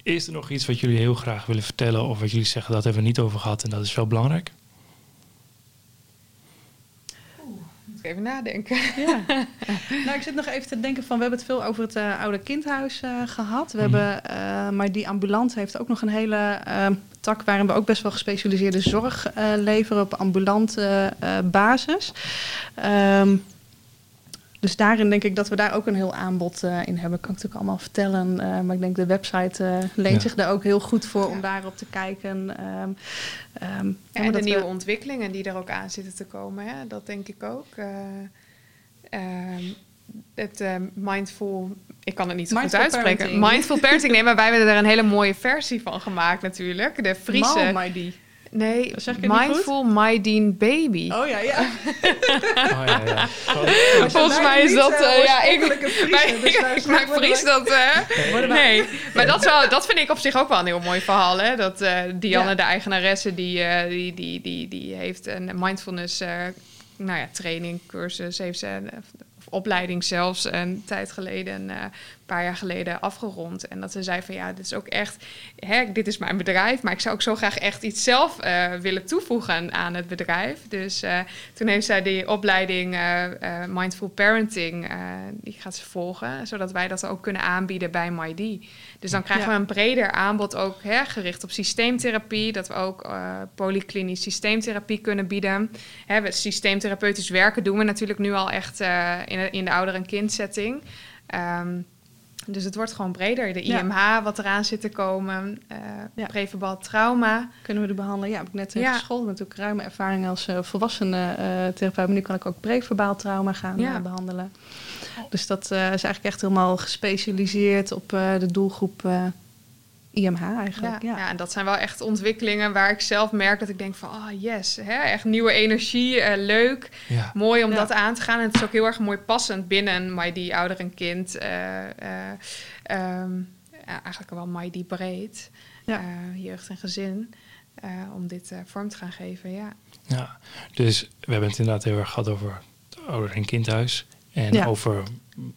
A: Is er nog iets wat jullie heel graag willen vertellen of wat jullie zeggen dat hebben we niet over gehad en dat is wel belangrijk?
B: Moet ik even nadenken.
C: Ja. nou, ik zit nog even te denken van, we hebben het veel over het eh, oude kindhuis eh, gehad. We
A: Mhm.
C: hebben, eh, maar die ambulant heeft ook nog een hele tak waarin we ook best wel gespecialiseerde zorg leveren op ambulante basis. Ehm, dus daarin denk ik dat we daar ook een heel aanbod eh, in hebben. Kan ik natuurlijk allemaal vertellen. eh, maar ik denk de website eh, leent
A: Ja.
C: zich daar ook heel goed voor om daarop te kijken. Ehm, ehm,
B: en de
C: dat we-
B: nieuwe ontwikkelingen die er ook aan zitten te komen, hè? dat denk ik ook. Eh, ehm, het eh, mindful, ik kan het niet zo
C: Mindful
B: goed uitspreken.
C: parenting.
B: Mindful parenting, nee, maar wij hebben er een hele mooie versie van gemaakt natuurlijk. De Friese.
C: Mal,
B: Nee,
C: Zeg ik het niet goed?
B: Mindful Mydeen Baby.
C: Oh ja, ja.
A: Oh, ja, ja.
B: Volgens mij is dat, eh, ja, ik- Maar
C: dus
B: ik, ik maak Fries dat. eh, nee, maar dat, wel, dat vind ik op zich ook wel een heel mooi verhaal. Hè? Dat eh Dianne,
C: Ja.
B: de eigenaresse, die, eh, die, die, die, die heeft een mindfulness eh, nou ja, training, cursus, heeft ze of opleiding zelfs een tijd geleden, eh, paar jaar geleden afgerond. En dat ze zei van ja, dit is ook echt, hè, dit is mijn bedrijf, maar ik zou ook zo graag echt iets zelf eh, willen toevoegen aan het bedrijf. Dus eh, toen heeft zij die opleiding eh, Mindful Parenting, die gaat ze volgen, zodat wij dat ook kunnen aanbieden bij MyD. Dus dan krijgen
C: Ja.
B: we een breder aanbod ook hè, gericht op systeemtherapie, dat we ook polyklinisch systeemtherapie kunnen bieden. Hè, we systeemtherapeutisch werken doen we natuurlijk nu al echt in, de, in de ouder- en kindsetting. Ehm, dus het wordt gewoon breder. De
C: Ja.
B: IMH wat eraan zit te komen, eh
C: Ja.
B: trauma.
C: Kunnen we er behandelen? Ja, heb ik net in
B: Ja.
C: geschoold. Natuurlijk ruime ervaring als eh volwassene eh therapeut. Maar nu kan ik ook preverbaal trauma gaan
B: Ja.
C: eh, behandelen. Dus dat is eigenlijk echt helemaal gespecialiseerd op de doelgroep IMH eigenlijk.
B: Ja,
C: Ja,
B: ja. en dat zijn wel echt ontwikkelingen waar ik zelf merk dat ik denk van, ah yes, hè, echt nieuwe energie, eh, leuk.
A: Ja.
B: Mooi om
C: Ja.
B: dat aan te gaan. En het is ook heel erg mooi passend binnen MyD ouder en kind. eh, eh, ehm, ja, eigenlijk wel MyD breed.
C: Ja.
B: eh, jeugd en gezin. eh, om dit eh, vorm te gaan geven, ja.
A: Ja, dus we hebben het inderdaad heel erg gehad over het ouder- en kindhuis. En
C: Ja.
A: over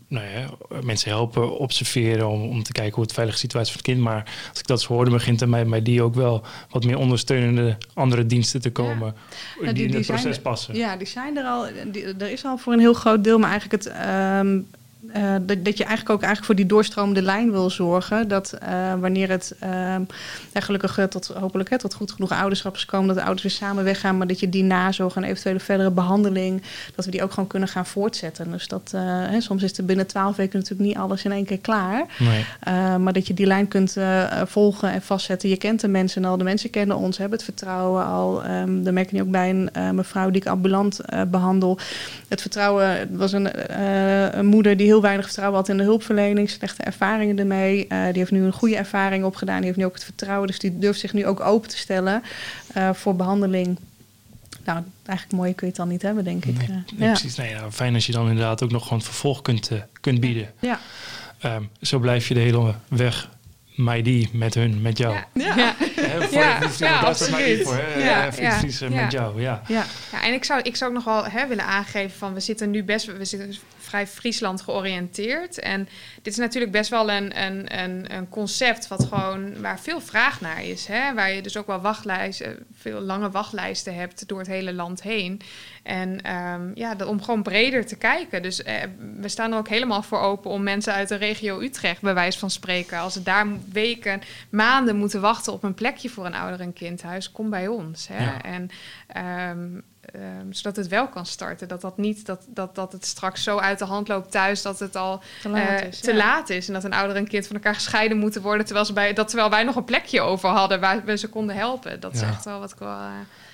A: nou ja, mensen helpen, observeren om, om te kijken hoe het veilige situatie van het kind. Maar als ik dat zo hoorde, begint er mij, mij die ook wel wat meer ondersteunende andere diensten te komen. Die,
C: die-
A: in het proces
C: er-
A: passen.
C: Ja, die zijn er al. Die, er is al voor een heel groot deel, maar eigenlijk het. ehm, eh, dat, dat je eigenlijk ook eigenlijk voor die doorstromende lijn wil zorgen. Dat eh, wanneer het ehm, ja, gelukkig eh, tot hopelijk hè, tot goed genoeg ouderschap is komen, dat de ouders weer samen weggaan, maar dat je die nazorg en eventuele verdere behandeling, dat we die ook gewoon kunnen gaan voortzetten. Dus dat hè, soms is er binnen twaalf weken natuurlijk niet alles in één keer klaar.
A: Nee.
C: Maar dat je die lijn kunt volgen en vastzetten. Je kent de mensen al, de mensen kennen ons, hebben het vertrouwen al. Um, dat merk je ook bij een mevrouw die ik ambulant behandel. Het vertrouwen was een, een, moeder die heel weinig vertrouwen had in de hulpverlening, slechte ervaringen ermee. Uh, die heeft nu een goede ervaring opgedaan, die heeft nu ook het vertrouwen, dus die durft zich nu ook open te stellen uh, voor behandeling. Nou, eigenlijk mooier kun je het dan niet hebben, denk ik.
A: Nee, nee,
C: ja.
A: precies. Nee, nou, fijn als je dan inderdaad ook nog gewoon het vervolg kunt, uh, kunt bieden.
C: Ja.
A: Um, zo blijf je de hele weg mij die met hun, met jou.
B: Ja, ja.
A: voor
B: ja,
A: de
B: ja, absoluut.
A: Voor?
B: Ja,
A: ja,
B: ja,
A: met jou, ja.
C: Ja,
B: ja en ik zou, ik zou ook nog wel hè, willen aangeven van... we zitten nu best we zitten vrij Friesland georiënteerd. En dit is natuurlijk best wel een, een, een, een concept wat gewoon, waar veel vraag naar is. Hè? Waar je dus ook wel wachtlijsten, veel lange wachtlijsten hebt door het hele land heen. En um, ja, om gewoon breder te kijken. Dus eh, we staan er ook helemaal voor open om mensen uit de regio Utrecht, bij wijze van spreken, als ze daar weken, maanden moeten wachten op een plekje voor een ouder- en kindhuis, kom bij ons. Hè?
A: Ja.
B: En um, um, zodat het wel kan starten. Dat, dat, niet, dat, dat, dat het straks zo uit de hand loopt thuis dat het al
C: te, laat,
B: uh,
C: is,
B: te
C: ja.
B: laat is. En dat een ouder en kind van elkaar gescheiden moeten worden. Terwijl, ze bij, dat, terwijl wij nog een plekje over hadden waar we ze konden helpen. Dat is echt wel wat ik wel. Uh,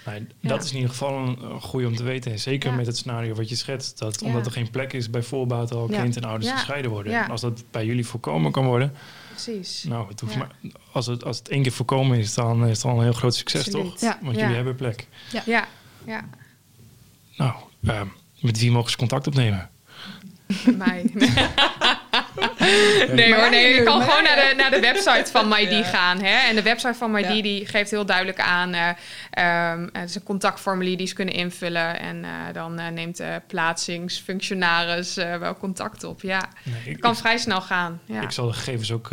A: Nee, dat
B: Ja.
A: is in ieder geval een, een goeie om te weten. En zeker
B: Ja.
A: met het scenario wat je schetst. Dat
B: Ja.
A: omdat er geen plek is bij voorbaat al
C: Ja.
A: kind en ouders
B: Ja.
A: gescheiden worden. En als dat bij jullie voorkomen kan worden.
B: precies.
A: Nou, het hoeft
B: Ja.
A: maar, als, het, als het één keer voorkomen is, dan is het al een heel groot succes,
B: Absoluut.
A: toch?
C: Ja.
A: Want
B: Ja.
A: jullie hebben plek.
B: Ja, ja.
A: Nou, ehm, met wie mogen ze contact opnemen?
B: Mij. nee hoor, nee. Je kan gewoon naar de, naar de website van MyD
C: Ja.
B: gaan. Hè? En de website van MyD
C: Ja.
B: die geeft heel duidelijk aan... eh, ehm, het is een contactformulier die ze kunnen invullen. En eh, dan eh, neemt de plaatsingsfunctionaris eh, wel contact op. Ja,
A: Nee, ik,
B: het kan
A: ik-
B: vrij snel gaan. Ja.
A: ik zal de gegevens ook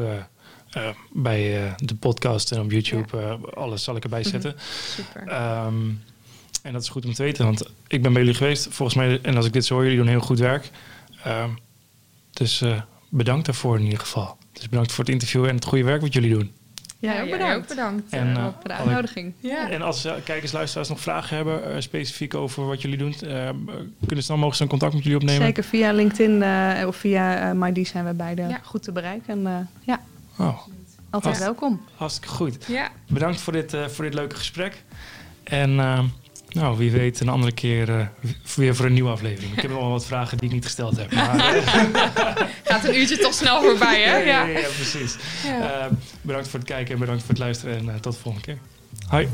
A: bij eh, de podcast en op YouTube, eh, alles zal ik erbij
B: Mhm.
A: zetten.
B: Super.
A: Ehm, en dat is goed om te weten, want ik ben bij jullie geweest. Volgens mij, en als ik dit zo hoor, jullie doen heel goed werk. Ehm, dus eh, bedankt daarvoor in ieder geval. Dus bedankt voor het interview en het goede werk wat jullie doen.
B: Ja,
C: ook bedankt.
B: ook bedankt.
A: En,
B: eh,
A: eh,
C: voor de uitnodiging.
B: ja.
A: En als uh, kijkers, luisteraars nog vragen hebben, eh, specifiek over wat jullie doen, eh, kunnen ze dan mogen ze een contact met jullie opnemen?
C: Zeker via LinkedIn eh, of via uh, MyD zijn we beide
B: Ja.
C: goed te bereiken. En eh, ja,
A: Oh,
C: altijd
A: Ja.
C: welkom.
A: hartstikke goed.
B: ja.
A: Bedankt voor dit, eh, voor dit leuke gesprek. En eh, nou, wie weet een andere keer eh, weer voor een nieuwe aflevering. Ik heb nog wel wat vragen die ik niet gesteld heb. Maar, eh,
B: Gaat een uurtje toch snel voorbij, hè?
A: ja, ja,
B: Ja.
A: ja, precies.
B: Ja.
A: Eh, bedankt voor het kijken en bedankt voor het luisteren. En eh, tot de volgende keer. Hoi.